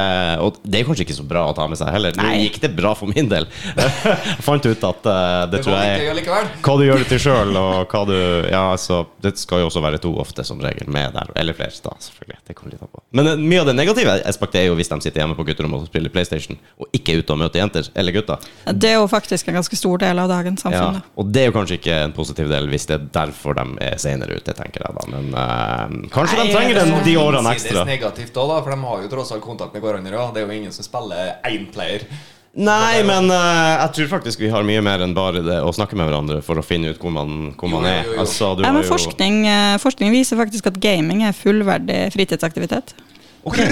Og det er kanskje ikke så bra å ta med seg heller. Nå gikk det bra for min del. Jeg fant ut at uh, det Det tror jeg hva du gjør det til sjøl, og hva du Ja, altså, det skal jo også være to ofte, som regel, med der. Eller flere, da, selvfølgelig. Det kommer litt an på. Men eh, mye av det negative aspektet er jo hvis de sitter hjemme på gutterommet og spiller PlayStation, og ikke er ute og møter jenter eller gutter. Det er jo faktisk en ganske stor del av dagens samfunn. Ja, og det er jo kanskje ikke en positiv del, hvis det er derfor de er senere ute, tenker jeg da. Men uh, kanskje Nei, de trenger det er den, de årene ekstra. negativt da, for de har jo tross alt kontakt med hverandre. Og det er jo ingen som spiller én player. Nei, men uh, jeg tror faktisk vi har mye mer enn bare det å snakke med hverandre for å finne ut hvor man, hvor man er. jo, jo. Altså, du Ja, men forskning, eh, forskning viser faktisk at gaming er fullverdig fritidsaktivitet. Okay.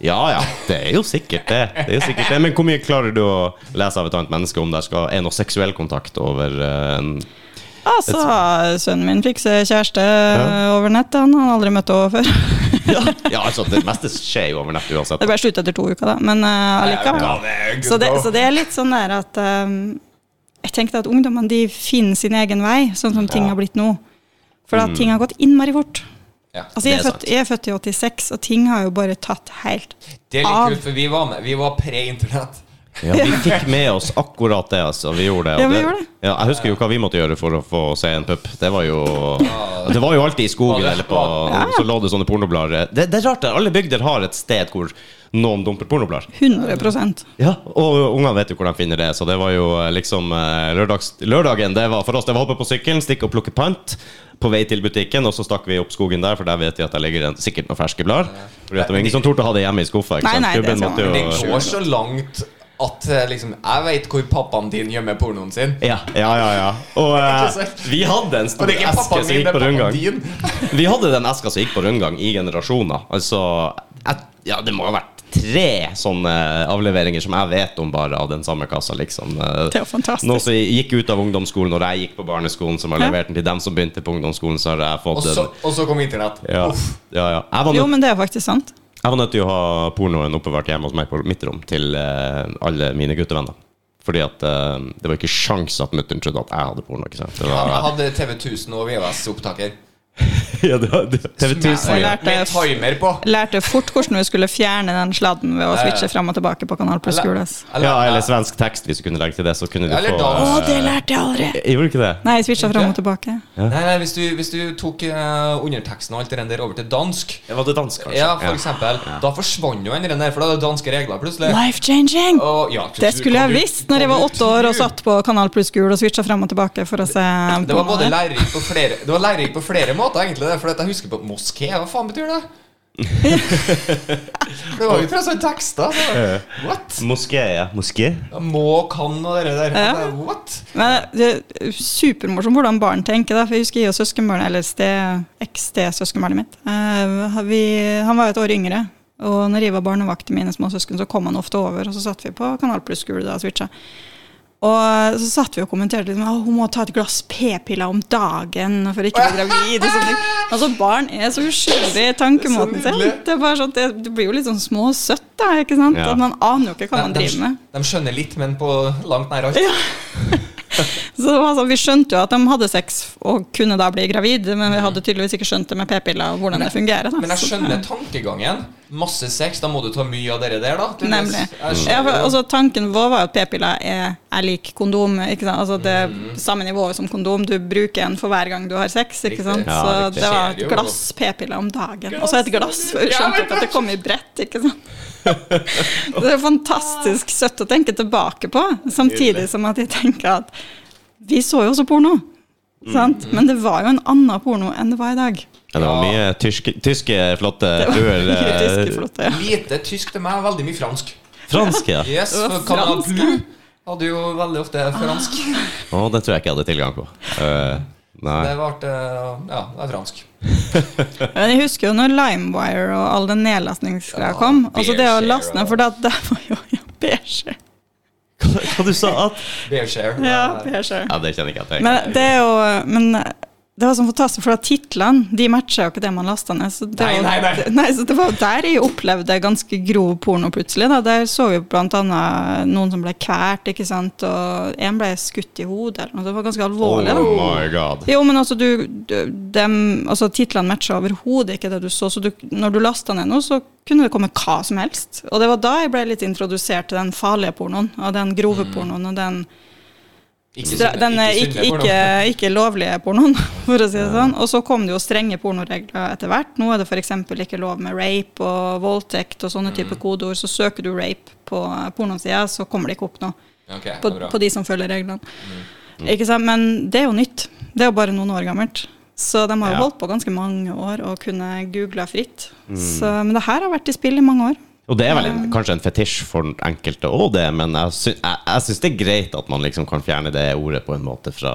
Ja, ja, det er jo sikkert det. det, er jo sikkert det. Men hvor mye klarer du å lese av et annet menneske om det skal er noe seksuell kontakt over uh, en Altså, sønnen min fikk seg kjæreste over nett. Han har aldri møtt henne før. ja. ja, altså, det meste skjer jo over nett uansett. Det ble slutt etter to uker, da, men uh, allikevel. Ja, Så det, så det er litt sånn der at um, Jeg tenkte at ungdommene de finner sin egen vei, sånn som ting har blitt nå. For at ting har gått innmari fort. Ja. Altså, Mm. Jeg, er født, jeg er født i 86, og ting har jo bare tatt helt av. Det er litt av. kult, for vi var med. Vi var pre-internett. Ja, vi fikk med oss akkurat det, altså. Vi gjorde det. Ja, vi det- gjorde det. Ja, jeg husker jo hva vi måtte gjøre for å få se en pupp. Det var jo Det var jo alltid i skogen eller på Så lå det sånne pornoblader. Det, det er rart, det. alle bygder har et sted hvor noen dumper pornoblader. 100% Ja, og ungene vet jo hvor de finner det, så det var jo eh, liksom eh, lørdags, Lørdagen det var for oss det var å hoppe på sykkelen, stikke og plukke pant på vei til butikken, og så stakk vi opp skogen der, for der vet vi at det ligger en, sikkert noen ferske blader. Det var ingen som torde å ha det hjemme i skuffa. Ikke Nei, sant? nei, det Gubben skal måtte man- Det går så langt at eh, liksom Jeg vet hvor pappaen din gjemmer pornoen sin. ja, ja, ja, ja. Og uh, vi hadde en stor eske som gikk på rundgang. Vi hadde den eska som gikk på rundgang i generasjoner. Altså et, Ja, det må ha vært tre sånne avleveringer som jeg vet om bare av den samme kassa, liksom. Eh, Det er jo fantastisk. Noen som gikk ut av ungdomsskolen når jeg gikk på barneskolen, som har Ja. levert den til dem som begynte på ungdomsskolen, så har jeg fått Og den. så, og så kom internett. Ja, ja, ja. Jeg, var Jo, men det er faktisk sant. Jeg var nødt til å ha pornoen oppbevart hjemme hos meg på mitt rom til eh, alle mine guttevenner. Fordi at eh, det var ikke sjans at mutter'n trodde at jeg hadde porno. ikke sant? Det var, hadde TV 1000 og VHS-opptaker. ja, det var, det, TV 1000 jeg ja. lærte- timer på. Lærte fort hvordan vi skulle fjerne den sladden ved å switche fram og tilbake på Kanal Pluss Eller- Gules. ja, eller svensk tekst, hvis du kunne legge til det. Så kunne du Eller få Å, Å, det lærte jeg aldri! Jeg Gjorde du ikke det? Nei, jeg switcha fram og tilbake. Nei, nei, hvis du, hvis du tok uh, underteksten og alt det der over til dansk Ja, var det dansk, kanskje? Ja, for eksempel. Da forsvant jo den der, for da er det danske regler plutselig. Life changing! Og, ja, Det skulle jeg visst når jeg var åtte år og satt på Kanal Pluss Gul og switcha fram og tilbake for å se Det var både lærerikt på flere Det var lærerikt på flere måter, egentlig. Det, for jeg husker på moské. Hva faen betyr det? Det var jo tross alt tekster. Så. What? Moské, ja. Moské? Ja, Må, kan og det der. Ja. What? Men det er supermorsomt hvordan barn tenker. Da. For jeg husker jeg og søskenbarnet, eller ste- eks-ste-søskenbarnet mitt eh, vi, Han var jo et år yngre. Og når jeg var barnevakt til mine små søsken, så kom han ofte over, og så satt vi på Kanal Pluss-skole og switcha. Og så satt vi og kommenterte liksom, at hun må ta et glass p-piller om dagen for ikke å bli gravid. Og. Altså, barn er så uskyldige i tankemåten Det sin. Det, sånn, det, blir jo litt sånn småsøtt, da. ikke sant? Ja. At man aner jo ikke hva man de, driver med. de skjønner litt, men på langt nær alt. Så altså, Vi skjønte jo at de hadde sex og kunne da bli gravid, men vi hadde tydeligvis ikke skjønt det med p-piller og hvordan det fungerer. Da. Men jeg Så- skjønner tankegangen. Masse sex, da må du ta mye av dere der, da. tydeligvis. Nemlig. Ja, for, altså, tanken vår var jo at p-piller er, er lik kondom. Ikke sant? Altså, det mm. samme nivå som kondom. Du bruker en for hver gang du har sex. Ikke sant? Ja, Så det var et glass p-piller om dagen. Og så et glass. for Vi Ja, skjønte men- at det kom i brett. ikke sant? Det er fantastisk søtt å tenke tilbake på, samtidig som at jeg tenker at vi så jo også porno. Sant? Men det var jo en annen porno enn det var i dag. Ja, det var mye tyske, tyske flotte mye eh, ja. Lite tysk til meg, veldig mye fransk. Fransk, ja. Yes, for Blue hadde jo veldig ofte fransk. Å, det tror jeg ikke jeg hadde tilgang på. Uh, nei. Det ble Ja, det er fransk. Men jeg husker jo når LimeWire og all den nedlastningsgreia Ja, kom. Altså det å laste ned, for det, det var jo ja, Bearshare. Hva, hva du sa at Bearshare. Ja, Bearshare. Ja, det kjenner ikke jeg til. Men det er jo Men det var sånn fantastisk, for titlene de matcha jo ikke det man lasta ned. Så det, Nei, nei, nei, nei. så det var der jeg opplevde ganske grov porno plutselig. Da. Der så vi annet noen som ble kvært, ikke sant, og en ble skutt i hodet eller noe. Det var ganske alvorlig. Oh da. my god. Jo, men altså, du, dem, altså titlene matcha overhodet ikke det du så. Så du, når du lasta ned noe, så kunne det komme hva som helst. Og det var da jeg ble litt introdusert til den farlige pornoen, og den grove pornoen, og den, Ikke stra- den eh, ikke ikke, porno. ikke, ikke lovlige pornoen, for å si det sånn. Og så kom det jo strenge pornoregler etter hvert. Nå er det f.eks. ikke lov med rape og voldtekt og sånne type kodeord. Så søker du rape på pornosida, så kommer det ikke opp noe okay, på, på de som følger reglene. Ikke sant? Men det er jo nytt. Det er jo bare noen år gammelt. Så de har jo Ja. holdt på ganske mange år og kunne google fritt. Så, men det her har vært i spill i mange år. Og det er vel en, kanskje en fetisj for enkelte òg, det, men jeg, sy jeg, jeg syns det er greit at man liksom kan fjerne det ordet på en måte fra,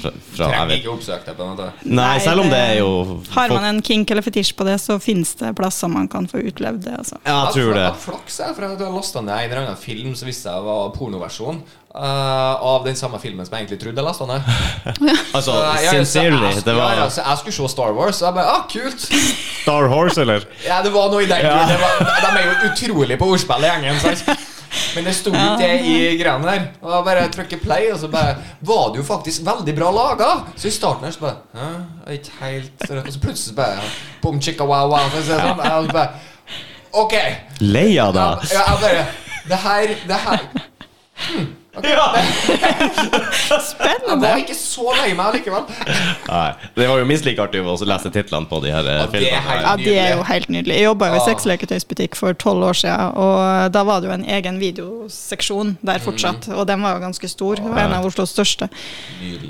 fra, fra Trenger ikke oppsøke det, på en måte. Nei, selv om det er jo Har man en kink eller fetisj på det, så finnes det plasser man kan få utlevd det. Altså. Ja, jeg tror det. Flaks er for at du har lasta ned en eller annen film som viste seg var pornoversjon eh, av den samme filmen som jeg egentlig trodde jeg leste ned. Altså, Så jeg- jeg- sincerely, jeg- det ja, ja, var så jeg skulle se Star Wars, og jeg bare ah, kult! Star Horse, eller? Ja, det var noe i den Ja. De er jo utrolig på ordspill gjengen. Sant? Men det sto ikke det i greiene der. Og jeg bare trykker play, og så bare var det jo faktisk veldig bra laga. Så i starten her så bare Hæ? Ikke helt Og så plutselig så bare Bom chicka wow wow. For å si det sånn. Jeg bare Ok. Leia, da. Ja, jeg bare Det her, det her Ja. Spennende. Spennende! var ikke så lei meg likevel. Nei, det var jo minst like artig å lese titlene på de her eh, Ja, det filmene. helt- Ja, de er jo helt nydelige. Jeg jobba jo i Ah. sexleketøysbutikk for tolv år siden, og da var det jo en egen videoseksjon der fortsatt, og den var jo ganske stor. Det var en av Oslos største.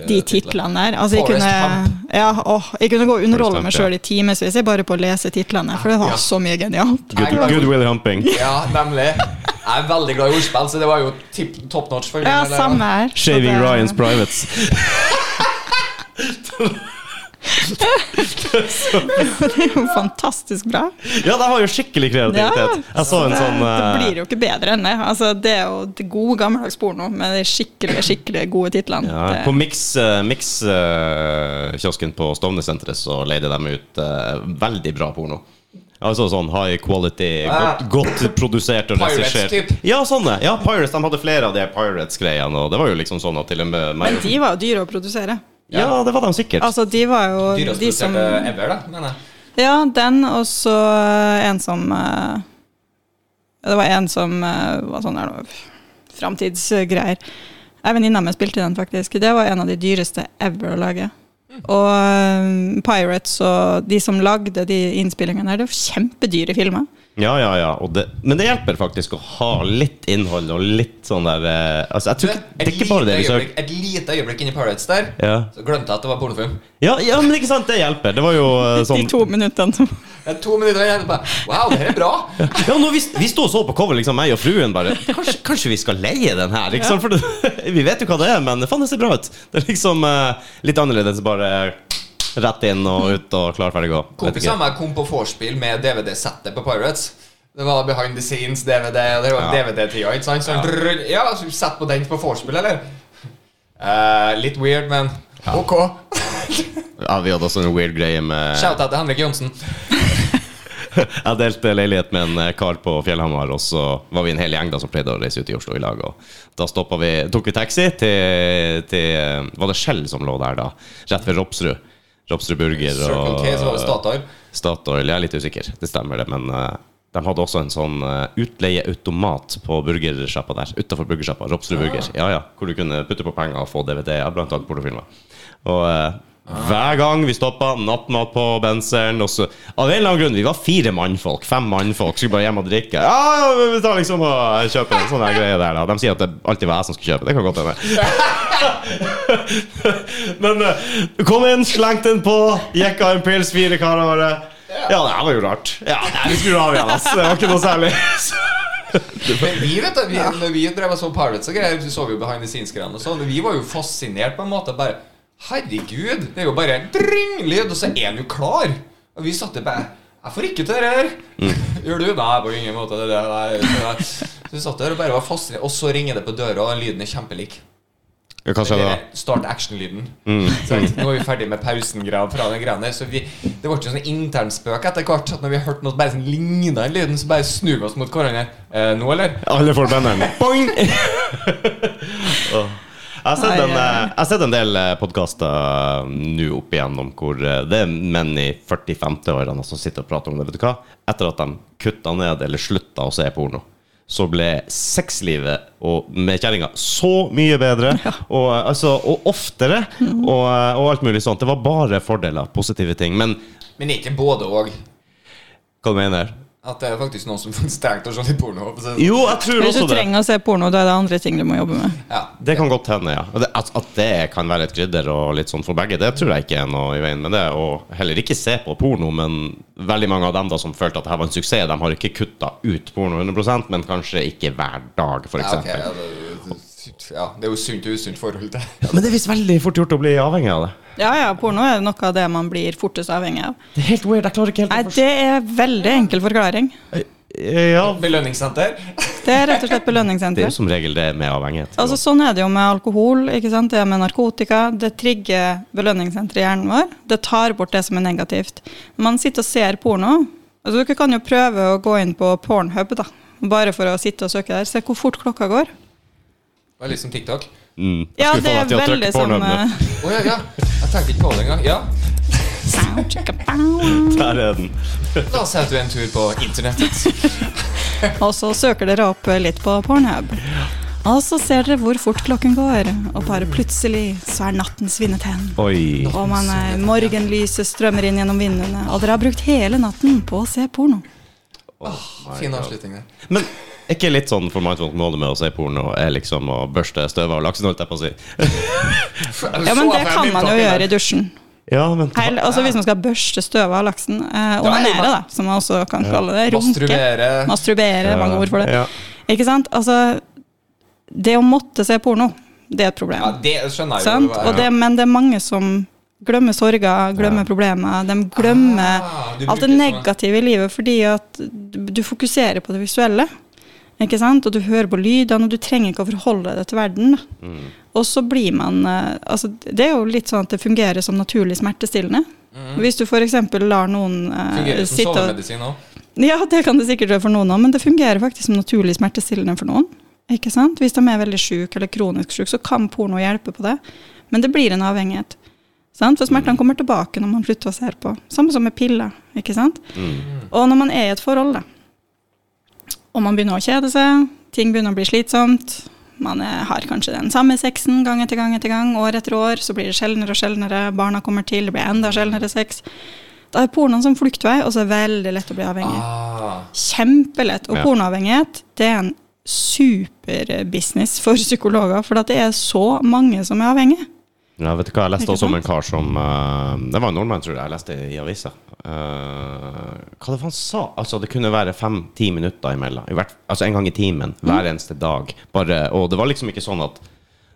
De titlene der. Altså, jeg kunne, ja, åh, jeg kunne gå og underholde meg sjøl i timevis bare på å lese titlene, for det var så mye genialt. Good, goodwill humping. Ja, nemlig. Jeg er veldig glad i ordspill, så det var jo tip, top notch. For Ja, samme her. Shaving det- Ryans Privates. Det er jo fantastisk bra. Ja, de har jo skikkelig kreativitet. Jeg så en det, sånn det eh, blir jo ikke bedre enn det. Altså, det er jo det gode, gammeldags porno med de skikkelig skikkelig gode titlene. ja, På Mix-kiosken på Stovner-senteret så leide de ut eh, veldig bra porno. Altså sånn high quality, Ah. godt, godt produsert og regissert. Ja, sånne. Ja, Pirates. De hadde flere av de Pirates-greiene, og det var jo liksom sånn at til og med meg Men de var jo dyre å produsere. Ja, det var de sikkert. Altså, de var jo Dyrest de som produserte ever, da, mener jeg. Ja, den, og så en som eh, Det var en som eh, var sånn her noe Framtidsgreier. Ei venninne av meg spilte i den, faktisk. Det var en av de dyreste ever å lage. Og eh, Pirates og de som lagde de innspillingene her, det var kjempedyre filmer. Ja, ja, ja. Og det, men det hjelper faktisk å ha litt innhold og litt sånn der eh, Altså, jeg tror ikke, det er ikke bare det vi lite søker. Et lite øyeblikk inni Pirates der, Ja. så glemte jeg at det var pornofilm. Ja, ja, men ikke sant, det hjelper. Det var jo eh, De sånn to minuttene som Jeg To minutter igjen, bare Wow, det her er bra! Ja, nå, vi, vi sto og så på cover, liksom, meg og fruen bare Kanskje, kanskje vi skal leie den her? Ikke sant? For det, vi vet jo hva det er, men faen, det ser bra ut. Det er liksom eh, litt annerledes. Bare rett inn og ut og klar, ferdig, gå. Kompisene meg kom på vorspiel med DVD-settet på Pirates. Det var behind the scenes, DVD, og det var Ja. DVD-tida. ikke sant? Så ja. ja, så Sett på den på vorspiel, eller? Uh, litt weird, men ok. Ja, vi hadde også en weird greie med Shout-out til Henrik Johnsen. Jeg delte leilighet med en eh, kar på Fjellhamar, og så var vi en hel gjeng da som pleide å reise ut i Oslo i lag. Og da vi, tok vi taxi til, til eh, Var det Skjell som lå der, da? Rett ved Ropsrud. Ropsrud Burger var det Statoil. Statoil. Jeg er litt usikker, det stemmer det. Men uh, de hadde også en sånn uh, utleieautomat på burgersjappa der. Utafor burgersjappa. Ropsrud Burger. Ja, ja, hvor du kunne putte på penger og få DVD-er, blant annet pornofilmer. Og eh, hver gang vi stoppa, nattmat på benseren og så, Av en eller annen grunn, vi var fire mannfolk. Fem mannfolk. Skulle bare hjem og drikke. Ja, vi tar liksom og kjøper en sånn greie der, da. De sier at det alltid var jeg som skulle kjøpe. Det kan godt hende. Men eh, kom inn, slengte den på, jekka en pils, fire karer bare. Ja, det her var jo rart. Ja, nei, vi skulle av igjen, ass. Det var ikke noe særlig. Men vi vet da, vi, når vi drev og så Pirates og greier, så så vi jo behind the scenes-greiene sånn. Vi var jo fascinert på en måte. Bare Herregud, det er jo bare dring-lyd, og så er han jo klar. Og vi satt der bare Jeg får ikke til det her. Gjør du? Nei, på ingen måte. Det, det, det. Så vi satt der og bare var fast, Og så ringer det på døra, og lyden er kjempelik. Ja, Hva skjedde da? Start action-lyden. Mm. Nå er vi ferdig med pausen-greia fra den greia der. Så vi, det ble ikke sånn internspøk etter hvert. At når vi hørte noe bare sånn ligna den lyden, så bare snur vi oss mot hverandre. Eh, nå, eller? Alle får banneren. Boing! Åh. Jeg har sett en, eh, jeg har sett en del podkaster nå opp igjennom hvor eh, det er menn i 40-50-årene som sitter og prater om det. Vet du hva? Etter at de kutta ned eller slutta å se porno, så ble sexlivet og, med kjerringa så mye bedre. Og, eh, altså, og oftere, og, eh, og alt mulig sånt. Det var bare fordeler, positive ting. Men Men ikke både og. hva du mener At det er faktisk noen som trenger å se litt porno. det. Jo, jeg tror Hvis også du det. trenger å se porno, da er det andre ting du må jobbe med. Ja. Det kan godt hende, ja. At, at det kan være et krydder og litt sånn for begge, det tror jeg ikke er noe i veien med det. Og heller ikke se på porno, men veldig mange av dem da som følte at det her var en suksess, de har ikke kutta ut porno 100 men kanskje ikke hver dag, f.eks. Ja, ok, ja, det, ja, det er jo sunt og usunt forhold til. Ja, men det er visst veldig fort gjort å bli avhengig av det. Ja, ja, porno er noe av det man blir fortest avhengig av. Det er helt weird. Jeg klarer ikke helt Nei, å forstå det er veldig enkel forklaring. Ja, Belønningssenter. Det er rett og slett belønningssenter. det er jo som regel det med avhengighet. Altså Sånn er det jo med alkohol, ikke sant? det er med narkotika. Det trigger belønningssenteret i hjernen vår. Det tar bort det som er negativt. Når man sitter og ser porno altså Dere kan jo prøve å gå inn på Pornhub, da. Bare for å sitte og søke der. Se hvor fort klokka går. Det er litt som TikTok. Mm. Ja, det er veldig sånn eh, Å ja, ja. Jeg tenkte ikke på det engang. Ja. Der er den. La oss du en tur på internettet. Og så søker dere opp litt på Pornhub. Og så ser dere hvor fort klokken går, og bare plutselig så er natten svinnet hen. Oi. Og man er, morgenlyset strømmer inn gjennom vinduene, og dere har brukt hele natten på å se porno. Fin avslutning der. Men ikke litt sånn for mindfulness målet med å se porno er liksom å børste støvet av laksen, holdt jeg på å si? Ja, men det kan man jo gjøre i dusjen. Ja, men Heil, altså Hvis man skal børste støvet av laksen. Eh, onanere, da, som man også kan kalle det. Runke. Masturbere. Masturbere, mange ord for det. Ja. Ikke sant? Altså, det å måtte se porno, det er et problem. Ja, det skjønner jeg sant? jo. Og det, men det er mange som glemmer sorger, glemmer problemer. De glemmer Ah, alt det negative i livet fordi at du du fokuserer på det visuelle. Ikke sant? Og du hører på lydene, og du trenger ikke å forholde deg til verden. Mm. Og så blir man eh, altså Det er jo litt sånn at det fungerer som naturlig smertestillende. Hvis du f.eks. lar noen eh, Mm. Fungerer som sovemedisin òg. ja, det kan det sikkert gjøre for noen òg, men det fungerer faktisk som naturlig smertestillende for noen. Ikke sant? Hvis de er veldig syke eller kronisk syke, så kan porno hjelpe på det. Men det blir en avhengighet. Sant? For smertene kommer tilbake når man slutter å se på. Samme som med piller. ikke sant? Og når man er i et forhold, da, og man begynner å kjede seg, ting begynner å bli slitsomt, man er, har kanskje den samme sexen gang etter gang etter gang, år etter år, så blir det sjeldnere og sjeldnere, barna kommer til, det blir enda sjeldnere sex. Da er pornoen som fluktvei, og så er det veldig lett å bli avhengig. Ah, Kjempelett. Og Ja. pornoavhengighet, det er en superbusiness for psykologer, for at det er så mange som er avhengige. Ja, vet du hva, jeg leste også om en kar som uh, Det var en nordmann, tror jeg. Jeg leste i avisa. Uh, hva det var han sa? Altså, det kunne være fem-ti minutter imellom. I hvert, altså en gang i timen. Hver eneste dag. Bare, og det var liksom ikke sånn at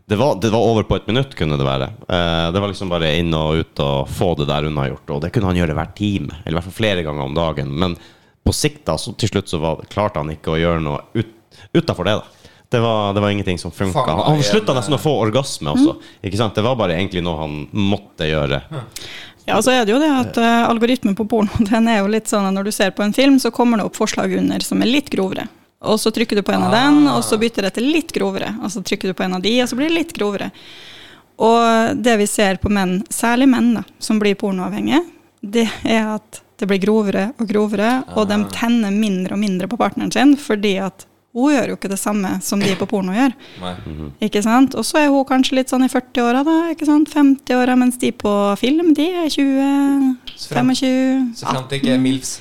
det var, det var over på et minutt, kunne det være. Eh, det var liksom bare inn og ut og få det der unnagjort. Og det kunne han gjøre hver time, eller i hvert fall flere ganger om dagen. Men på sikt, da, så til slutt så var, klarte han ikke å gjøre noe ut, utafor det, da. Det var, det var ingenting som funka. Han, slutta nesten å få orgasme også. Ikke sant? Det var bare egentlig noe han måtte gjøre. Ja, så er det jo det at uh, algoritmen på porno, den er jo litt sånn at når du ser på en film, så kommer det opp forslag under som er litt grovere. Og så trykker du på en av den, og så bytter det til litt grovere. Og så trykker du på en av de, og så blir det litt grovere. Og det vi ser på menn, særlig menn da, som blir pornoavhengige, det er at det blir grovere og grovere, og de tenner mindre og mindre på partneren sin, fordi at hun gjør jo ikke det samme som de på porno gjør. nei. Ikke sant? Og så er hun kanskje litt sånn i 40-åra, da. ikke sant? 50-åra, mens de på film, de er 20, Så frem- 25 Så frem til ikke er MILFs.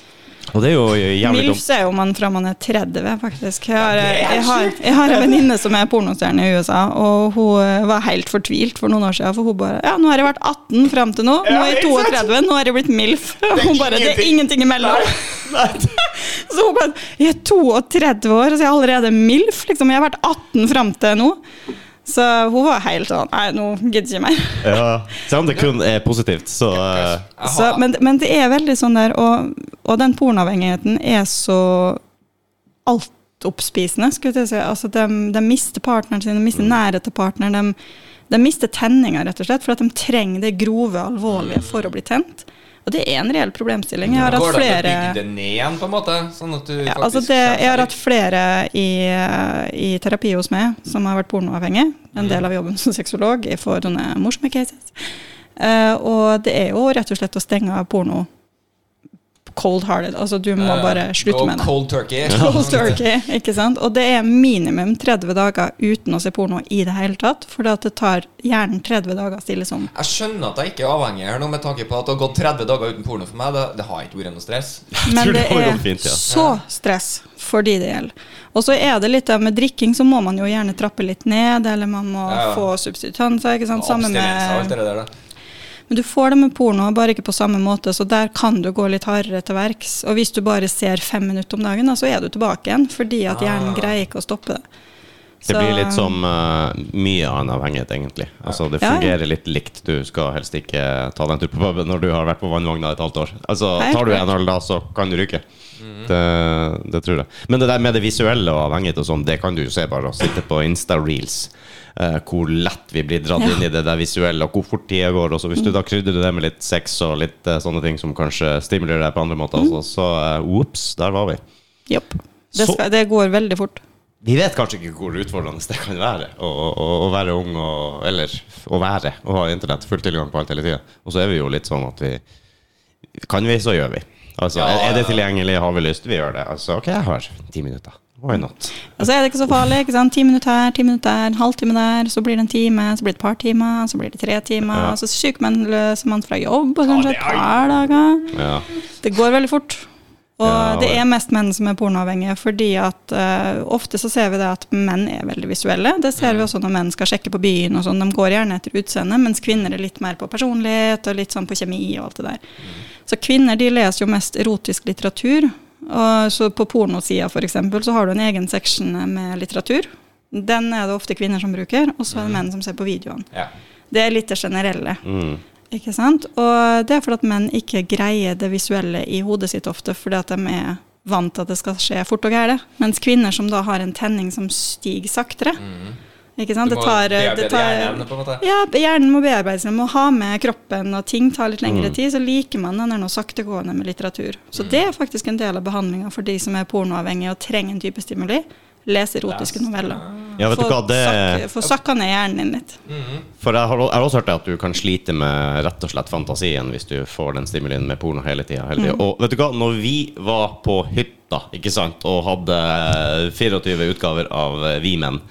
Og det er jo jævlig dumt. Milfs er jo man fra man er 30, faktisk. Jeg har, jeg har, jeg har en venninne som er pornostjerne i USA, og hun eh, var helt fortvilt for noen år siden. For hun bare Ja, nå har jeg vært 18 fram til nå. Nå er jeg 32, nå er jeg blitt MILF. Og hun bare Det er ingenting imellom. Så hun bare Jeg er 32 år, og så er jeg allerede MILF. Liksom. Jeg har vært 18 fram til nå. Så hun var helt sånn Nei, nå gidder jeg ikke mer. Ja, Selv om det kun er positivt, så uh. Så, men, men det er veldig sånn der, og, og den pornoavhengigheten er så altoppspisende, skulle jeg si. Altså, de, de mister partneren sin, de Mm. mister nærhet til partneren. De, de mister tenninga, rett og slett, for at de trenger det grove, alvorlige for å bli tent. Og det er en reell problemstilling. Jeg har hatt Går det an å flere bygge det ned igjen, på en måte? Sånn at du ja, faktisk altså det, jeg har hatt flere i, i terapi hos meg som har vært pornoavhengig. En del av jobben som sexolog. Jeg får sånne morsomme cases. Uh, og det er jo rett og slett å stenge av porno cold-hearted. Altså du må bare slutte med det. Cold turkey. Cold turkey, ikke sant? Og det er minimum 30 dager uten å se porno i det hele tatt. For det tar hjernen 30 dager å stille som. Jeg skjønner at jeg ikke er avhengig her nå, med tanke på at det har gått 30 dager uten porno for meg. Det, det har ikke vært noe stress. Men det er fint, ja. så stress for de det gjelder. Og så er det litt med drikking, så må man jo gjerne trappe litt ned, eller man må Ja, ja. få substitutanser. ikke sant? Samme Abstinens og alt med. Men du får det med porno, bare ikke på samme måte, så der kan du gå litt hardere til verks. Og hvis du bare ser fem minutter om dagen, da, så er du tilbake igjen, fordi at hjernen Ah. greier ikke å stoppe det. det blir litt som uh, mye annen avhengighet, egentlig. Altså, det Ja, ja. fungerer litt likt. Du skal helst ikke ta deg en tur på puben når du har vært på vannvogna et halvt år. Altså, Tar du en øl da, så kan du ryke. Det, det tror jeg. Men det der med det visuelle og avhengighet og sånn, det kan du jo se bare å sitte på Insta-reels. Uh, hvor lett vi blir dratt inn i det der visuelle, og hvor fort tida går. Også. hvis du da krydrer det med litt sex og litt uh, sånne ting som kanskje stimulerer deg på andre måter, Mm. altså, så uh, der var vi. Jopp. Det, det går veldig fort. Vi vet kanskje ikke hvor utfordrende det kan være å, å, å være ung og Eller å være og ha internett, full tilgang på alt hele tida. Og så er vi jo litt sånn at vi Kan vi, så gjør vi. Altså, Ja, er, det tilgjengelig, har vi lyst, vi gjør det. Altså, OK, jeg har ti minutter. Why not? Og så er det ikke så farlig. ikke sant? Ti minutter her, ti minutter der, en halvtime der, så blir det en time, så blir det et par timer, så blir det tre timer. Ja. Så sykemelder man fra jobb kanskje et par dager. Ja. Det går veldig fort. Og Ja, det er mest menn som er pornoavhengige, fordi at uh, ofte så ser vi det at menn er veldig visuelle. Det ser vi også når menn skal sjekke på byen og sånn. De går gjerne etter utseende, mens kvinner er litt mer på personlighet og litt sånn på kjemi og alt det der. Så kvinner de leser jo mest erotisk litteratur. Og så på pornosida eksempel, så har du en egen seksjon med litteratur. Den er det ofte kvinner som bruker, og så er det menn som ser på videoene. Ja. Det er litt det generelle. Mm. Ikke sant? Og det er fordi at menn ikke greier det visuelle i hodet sitt ofte, fordi at de er vant til at det skal skje fort og gære. Mens kvinner som da har en tenning som stiger saktere. Ikke sant? Du Det må tar, bearbeide det tar hjernen, på en måte. ja, hjernen må bearbeides. Man må ha med kroppen, og ting tar litt lengre Mm. tid. Så liker man den er noe saktegående med litteratur. Så det er faktisk en del av behandlinga for de som er pornoavhengige og trenger en type stimuli. Lese erotiske Les. noveller. Ja, vet du hva, det sak, Få sakka ned hjernen din litt. For jeg har, jeg har også hørt at du kan slite med rett og slett fantasien hvis du får den stimulien med porno hele tida. Mm. tiden. Og vet du hva, når vi var på hytta ikke sant, og hadde 24 utgaver av Vi menn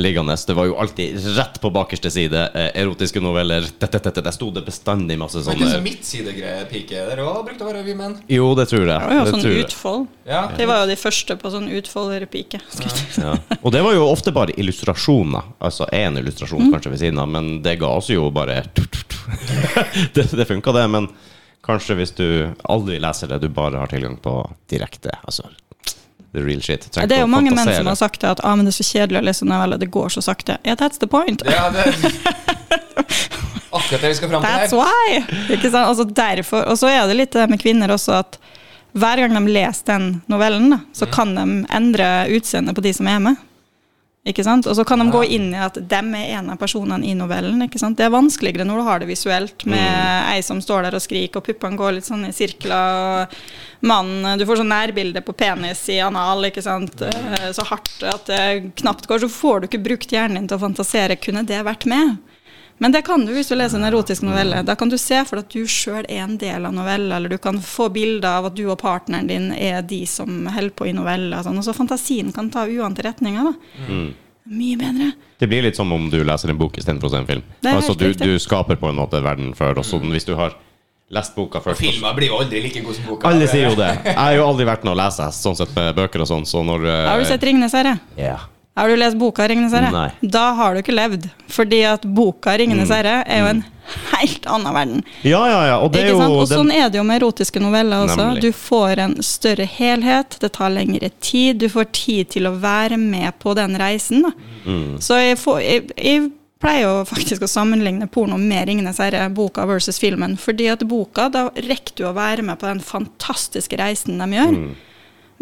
liggende, det var jo alltid rett på bakerste side eh, erotiske noveller. det, det, det, sto det bestandig masse Men det er sånne så midtsidegreie-pike der òg brukte å være vi menn. Jo, det tror jeg. Det var jo Det sånn tror utfold. Ja. Det var jo de første på sånn utfolderpike. Ja. Og det var jo ofte bare illustrasjoner. Altså én illustrasjon Mm. kanskje ved siden av, men det ga oss jo bare Det, det funka, det. Men kanskje hvis du aldri leser det, du bare har tilgang på direkte. Altså the real shit. Trenger Det er jo mange menn som har sagt det at ah, men det er så kjedelig å lese noveller, det går så sakte. Yeah, that's the point. Ja, det Akkurat det vi skal fram til That's her. why! Ikke sant? Altså derfor, og så er det litt det med kvinner også at hver gang de leser den novellen, så kan de endre utseendet på de som er med. Ikke sant? Og så kan de gå inn i at dem er en av personene i novellen. Ikke sant? Det er vanskeligere når du har det visuelt, med ei som står der og skriker, og puppene går litt sånn i sirkler. og Mannen, Du får sånn nærbilde på penis i anal, ikke sant? Eh, så hardt at det knapt går. Så får du ikke brukt hjernen din til å fantasere. Kunne det vært med? Men det kan du hvis du leser en erotisk novelle. Da kan du se for deg at du sjøl er en del av novella, eller du kan få bilder av at du og partneren din er de som holder på i novella. Sånn. Og så fantasien kan ta uante retninger. da. Mm. Mye bedre. Det blir litt som om du leser en bok istedenfor å se en film. Det Altså helt du, du skaper på en måte verden før, og så hvis du har lest boka først Filmer blir jo aldri like gode som boka. Alle sier jo det. Jeg har jo aldri vært noe å lese sånn sett med bøker og sånn, så når uh, Har du sett 'Ringenes herre'? Ja. Har du lest boka 'Ringenes herre'? Nei. Da har du ikke levd. Fordi at boka 'Ringenes Mm. herre' er jo en helt annen verden. Ja, ja, ja. Og det er jo Og den- sånn er det jo med erotiske noveller også. Nemlig. Du får en større helhet, det tar lengre tid, du får tid til å være med på den reisen. Mm. Så jeg, får, jeg, jeg pleier jo faktisk å sammenligne porno med 'Ringenes herre', boka versus filmen. Fordi at boka, da rekker du å være med på den fantastiske reisen de gjør. Mm.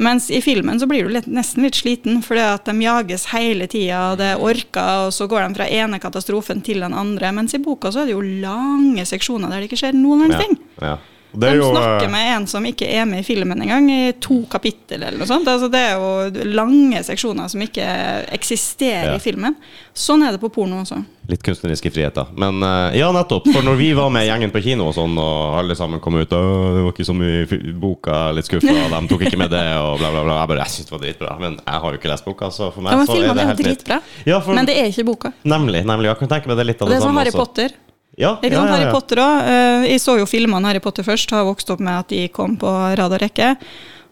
Mens i filmen så blir du litt, nesten litt sliten, fordi at de jages hele tida, det orker, og så går de fra ene katastrofen til den andre. Mens i boka så er det jo lange seksjoner der det ikke skjer noen verdens ting. Ja. ja. De er jo, snakker eh, med en som ikke er med i filmen engang, i to kapittel eller noe sånt. Altså, det er jo lange seksjoner som ikke eksisterer Ja. i filmen. Sånn er det på porno også. Litt kunstneriske friheter. Men eh, ja, nettopp. For når vi var med gjengen på kino og sånn, og alle sammen kom ut og Det var ikke så mye i boka, litt skuffa, de tok ikke med det, og bla, bla, bla. Jeg bare, jeg synes det var dritbra. Men jeg har jo ikke lest boka, så for meg Ja, men så er det helt dritbra. Ja, for, Men det er ikke boka. Nemlig. nemlig, Jeg kan tenke meg det litt av Og det det, er som samme. Harry. Potter. Ja, Ikke ja, sant, ja, Harry. Potter også. Jeg så jo filmene Harry Potter først, har vokst opp med at de kom på rad og rekke.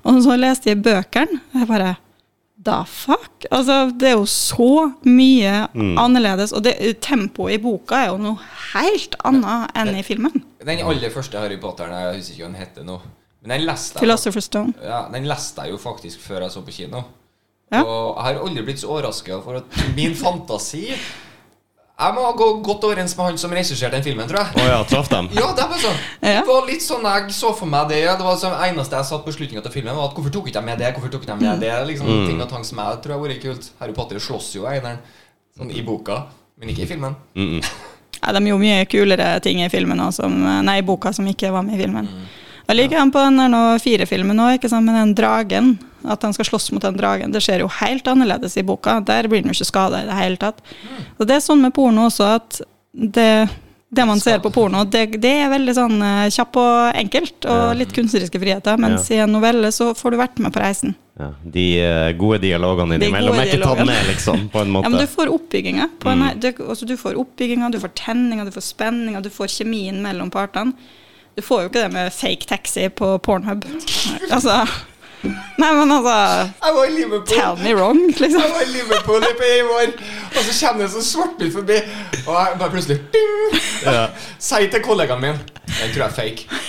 Og så leste jeg bøkene. Jeg bare Da fuck? Altså, det er jo så mye Mm. annerledes. Og det, tempoet i boka er jo noe helt annet enn i filmen. Den aller første Harry Potteren, jeg husker ikke hva den heter nå. Men den leste jeg Philosopher's Stone. Ja, den leste jeg jo faktisk før jeg så på kino. Ja. Og jeg har aldri blitt så overraska for at min fantasi Jeg må gå godt overens med han som regisserte den filmen, tror jeg. Oh, ja, traff dem? Ja, det var sånn Ja. Det var litt sånn jeg så for meg det. Det var sånn eneste jeg satt på slutninga av filmen, var at hvorfor tok ikke de med det? Hvorfor tok de med det? Liksom Ting og tang som jeg tror har vært kult. Harry Potter slåss jo eineren sånn i boka, men ikke i filmen. Mm -mm. Ja, de gjorde mye kulere ting i filmen også, som, nei, i boka som ikke var med i filmen. Jeg liker han på den fire-filmen nå, med den dragen. At han skal slåss mot den dragen. Det skjer jo helt annerledes i boka. Der blir han jo ikke skada i det hele tatt. Og det er sånn med porno også at det, det man ser på porno, det, det er veldig sånn eh, kjapp og enkelt, og litt kunstneriske friheter. Mens i en novelle så får du vært med på reisen. Ja, de eh, gode dialogene De innimellom gode er ikke tatt med, liksom, på en måte. Ja, men du får oppbygginga. Mm. du, altså, du får oppbygginga, du får tenninga, du får spenninga, du får kjemien mellom partene. Du får jo ikke det med fake taxi på Pornhub. Altså Nei, men altså Jeg var i Liverpool. Tell me wrong, liksom. Jeg var i Liverpool i år, og så kommer det en sånn svartbil forbi, og jeg bare plutselig ding, Sier til kollegaen min Den tror jeg er fake.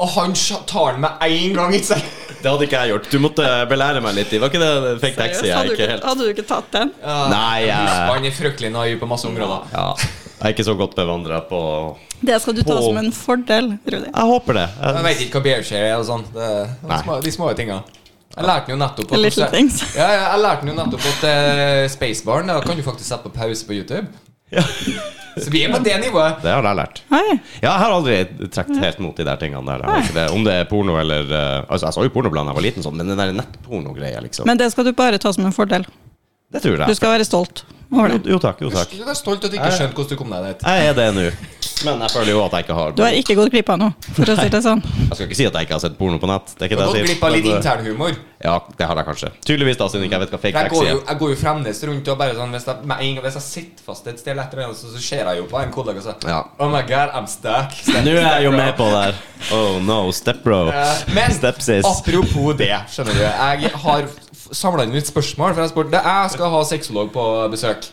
Og han tar den med en gang, ikke sant? Det hadde ikke jeg gjort. Du måtte belære meg litt Det Var ikke det fake taxi? Seriøst, Jeg ikke helt hadde du ikke tatt den? Nei, jeg, Han er fryktelig naiv på masse områder. ja, jeg er ikke så godt bevandra på Det skal du ta På- som en fordel, Rudi. Jeg håper det. Jeg Jeg, vet ikke hva bearshare er og sånn. De små, de tinga. Jeg lærte jo nettopp at Little things. Ja, ja, jeg lærte jo nettopp at uh, Spacebaren da kan du faktisk sette på pause på YouTube. Så vi er på det nivået. det har jeg lært. Hei. Ja, jeg har aldri trukket helt mot de der tingene der. Ikke det. Om det er porno eller uh, Altså, jeg så jo pornoblad da jeg var liten, sånn, men den der nettpornogreia, liksom. Men det skal du bare ta som en fordel. Det tror Du skal være stolt over Jo, det. jo takk. Jo takk. Du er stolt at du ikke skjønte hvordan du kom deg dit. Jeg er det nå. Men jeg føler jo at jeg ikke har Du har ikke gått glipp av noe, for å si det sånn. Jeg skal ikke si at jeg ikke har sett porno på nett. Det er ikke Du det har gått jeg sier. glipp av litt men, eh, internhumor. Ja, det har jeg kanskje. Tydeligvis, da, siden ikke jeg vet hva fake Jeg taxi jo, er. jeg går jo fremdeles rundt og bare sånn Hvis jeg, med en gang, hvis jeg sitter fast et sted, etter, så, så ser jeg jo på en kollega og sier Ja. Oh my god, I'm stuck. Step- Nå er jeg jo med på det her. Oh no, stepbro. Eh, Men Stepsis. apropos det, skjønner du. Jeg har samla inn litt spørsmål. For jeg spurte Jeg skal ha sexolog på besøk.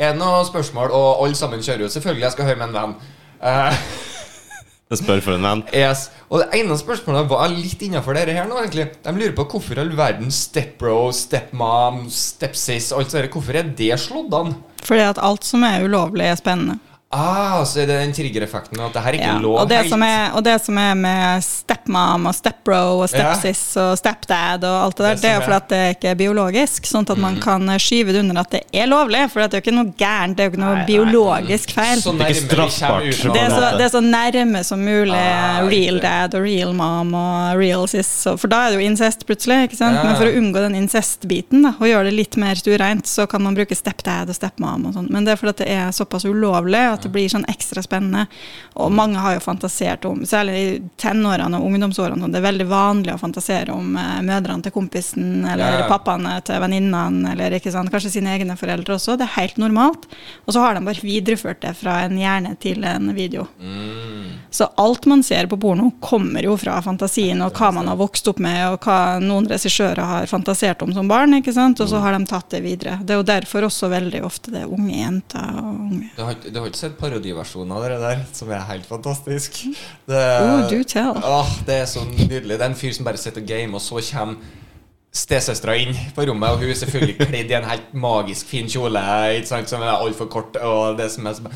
Er det noen spørsmål? Og alle sammen kjører jo. Selvfølgelig, jeg skal høre med en venn. Eh, Jeg spør for en venn. yes. Og det ene spørsmålet var litt innafor dere her nå, egentlig. De lurer på hvorfor all verden stepbro, stepmom, stepsis, alt sånt. Hvorfor er det slått an? Fordi at alt som er ulovlig, er spennende. Ah, så er det den triggereffekten at det her er ikke Ja, lov og, det helt. som er, og det som er med stepmom og stepbro og stepsis og stepdad og alt det der, Det det er jo fordi at det ikke er biologisk, sånn at man kan skyve det under at det er lovlig. For det er jo ikke noe gærent, det er jo ikke noe biologisk feil. Så Det er ikke straffbart. Det er, så, det er så nærme som mulig Ah, real dad og real mom og real sis. så- For da er det jo incest plutselig. ikke sant? Ja. Men for å unngå den incest-biten da, og gjøre det litt mer ureint, så kan man bruke stepdad og stepmom og sånn. Men det er fordi at det er såpass ulovlig at det blir sånn ekstra spennende. Og mange har jo fantasert om, særlig i tenårene og ungdomsårene, det er veldig vanlig å fantasere om eh, mødrene til kompisen eller Ja, pappaene til venninnene, eller sant, kanskje sine egne foreldre også. Det er helt normalt. Og så har de bare videreført det fra en hjerne til en video. Så alt man ser på porno, kommer jo fra fantasien og hva man har vokst opp med, og hva noen regissører har fantasert om som barn. ikke sant? Og så har de tatt det videre. Det er jo derfor også veldig ofte det er unge jenter og unge Det har, du har ikke sett parodiversjonen av det der, som er helt fantastisk? Det, Oh, do tell. Åh, det er så nydelig. Det er en fyr som bare sitter og gamer, og så kommer stesøstera inn på rommet, og hun er selvfølgelig kledd i en helt magisk fin kjole ikke sant, som er altfor kort. Og det som er så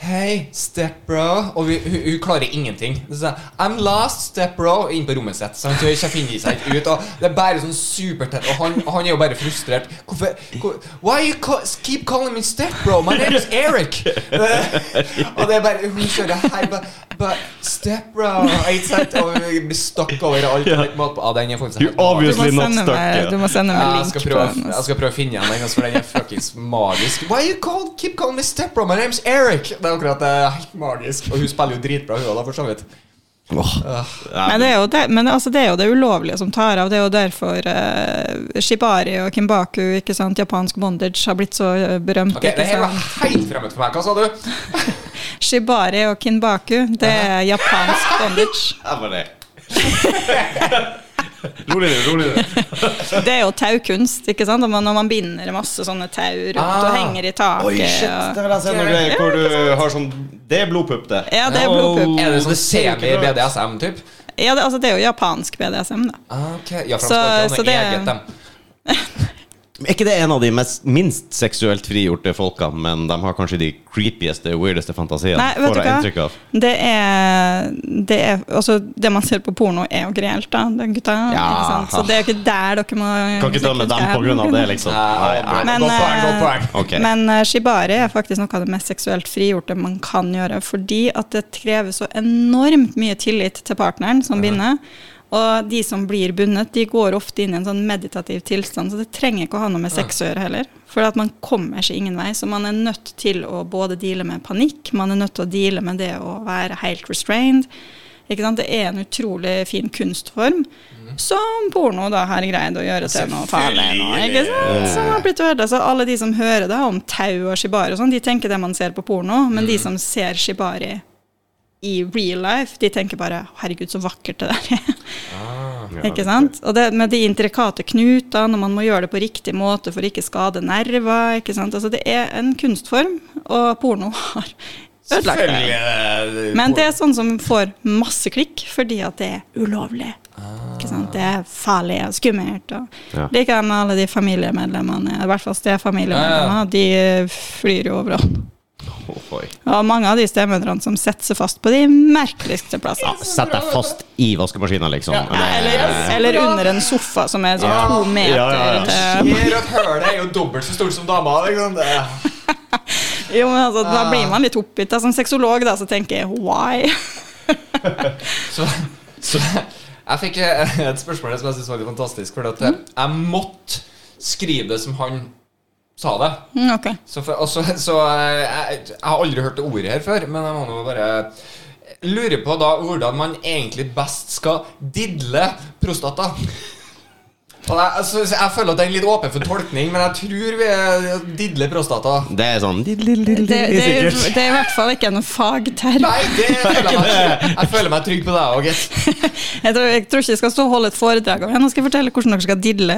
Hei, stepbro. Og vi, hun, hun klarer ingenting. Så, I'm lost, stepbro. Inn på rommet sitt. Sant? Hun ikke finner seg ikke ut. Og det er bare sånn supertett. Og han, han er jo bare frustrert. Hvorfor hvor, Why you call, keep calling me stepbro? My name is Eric. og det er bare Hun kjører her but, but Stepbro. Ikke sant? Og hun blir stuck overalt. alt. Ja. Ah, den er faktisk helt. Du må Obviously not sende stuck, meg, du må sende meg Ja, link skal på prøve, den. jeg skal prøve å finne den, for den er fuckings magisk. Why you call, keep calling me stepbro? My name's Eric. Det er akkurat det er helt magisk. Og hun spiller jo dritbra, hun òg, for så vidt. Oh. Men, det er, jo det, men altså, det er jo det ulovlige som tar av. Det er jo derfor uh, Shibari og Kimbaku, ikke sant, japansk bondage, har blitt så eh, berømt. Ok, Det her var helt fremmed for meg. Hva sa du? Shibari og Kinbaku, det er japansk bondage. det var bare Rolig nå, rolig nå. Det er jo taukunst, ikke sant? Når man binder masse sånne tau rundt og Ah. henger i taket. Oi, shit! Det vil jeg se noen greier hvor du har sånn Det er blodpupp, det. Ja, det er blodpupp. Er det sånn ser ikke bra ut. semi-BDSM, typ? Ja, det, altså, det er jo japansk BDSM, da. Ah, okay. Ja, Så- så ikke ha det- eget, dem. Er ikke det en av de mest, minst seksuelt frigjorte folkene, men de har kanskje de creepieste, weirdeste fantasiene? Nei, vet får du hva? Det er, det er Altså, det man ser på porno, er jo ikke reelt, da, det er gutta. Ja. Ikke sant? Så det er jo ikke der dere må Kan ikke dømme dem på grunn av det, liksom. Nei, nei. Men, godt poeng, godt eh, poeng. Ok. Men eh, shibari er faktisk noe av det mest seksuelt frigjorte man kan gjøre, fordi at det krever så enormt mye tillit til partneren som binder. Og de som blir bundet, de går ofte inn i en sånn meditativ tilstand, så det trenger ikke å ha noe med sex å gjøre heller. For at man kommer seg ingen vei. Så man er nødt til å både deale med panikk, man er nødt til å deale med det å være helt restrained. Ikke sant? Det er en utrolig fin kunstform som porno da har greid å gjøre til noe farlig. Nå, ikke sant? Som har blitt ødelagt. Så alle de som hører da om tau og shibari og sånn, de tenker det man ser på porno, men de som ser shibari i real life, de tenker bare 'herregud, så vakkert det der er'. Ikke sant? Og det med de intrikate knutene, og man må gjøre det på riktig måte for ikke skade nerver. ikke sant? Altså Det er en kunstform, og porno har ødelagt det. Men det er sånn som får masse klikk fordi at det er ulovlig. Ikke sant? Det er farlig og skummelt. Og Ja. Liker med alle de familiemedlemmene, i hvert fall stefamiliemedlemmer, de flyr jo overalt. Oi. Og mange av de stemødrene som setter seg fast på de merkeligste plassene. Sett deg fast i vaskemaskina, liksom. Ja. Det- Eller, eller under en sofa som er sånn to meter Ja, ja, ja. at hølet er jo dobbelt så stort som dama. Liksom. Det Jo, men altså, Da blir man litt oppgitt. Som sexolog da, så tenker jeg why? Så, så jeg fikk eh, et spørsmål som jeg syntes var litt fantastisk. For at jeg- jeg måtte skrive det som han sa det. Mm, ok. Så, for, og så, så eh, jeg, jeg har aldri hørt det ordet her før, men jeg må nå bare lure på da hvordan man egentlig best skal didle prostata. Og jeg, altså, jeg føler at det er litt åpen for tolkning, men jeg tror vi er didle prostata. Det er sånn Det, det, er, det er i hvert fall ikke en fagterm. Nei, det føler jeg meg, jeg føler meg trygg på deg òg, gitt. Jeg tror, jeg tror ikke jeg skal stå og holde et foredrag om det. Nå skal jeg fortelle hvordan dere skal didle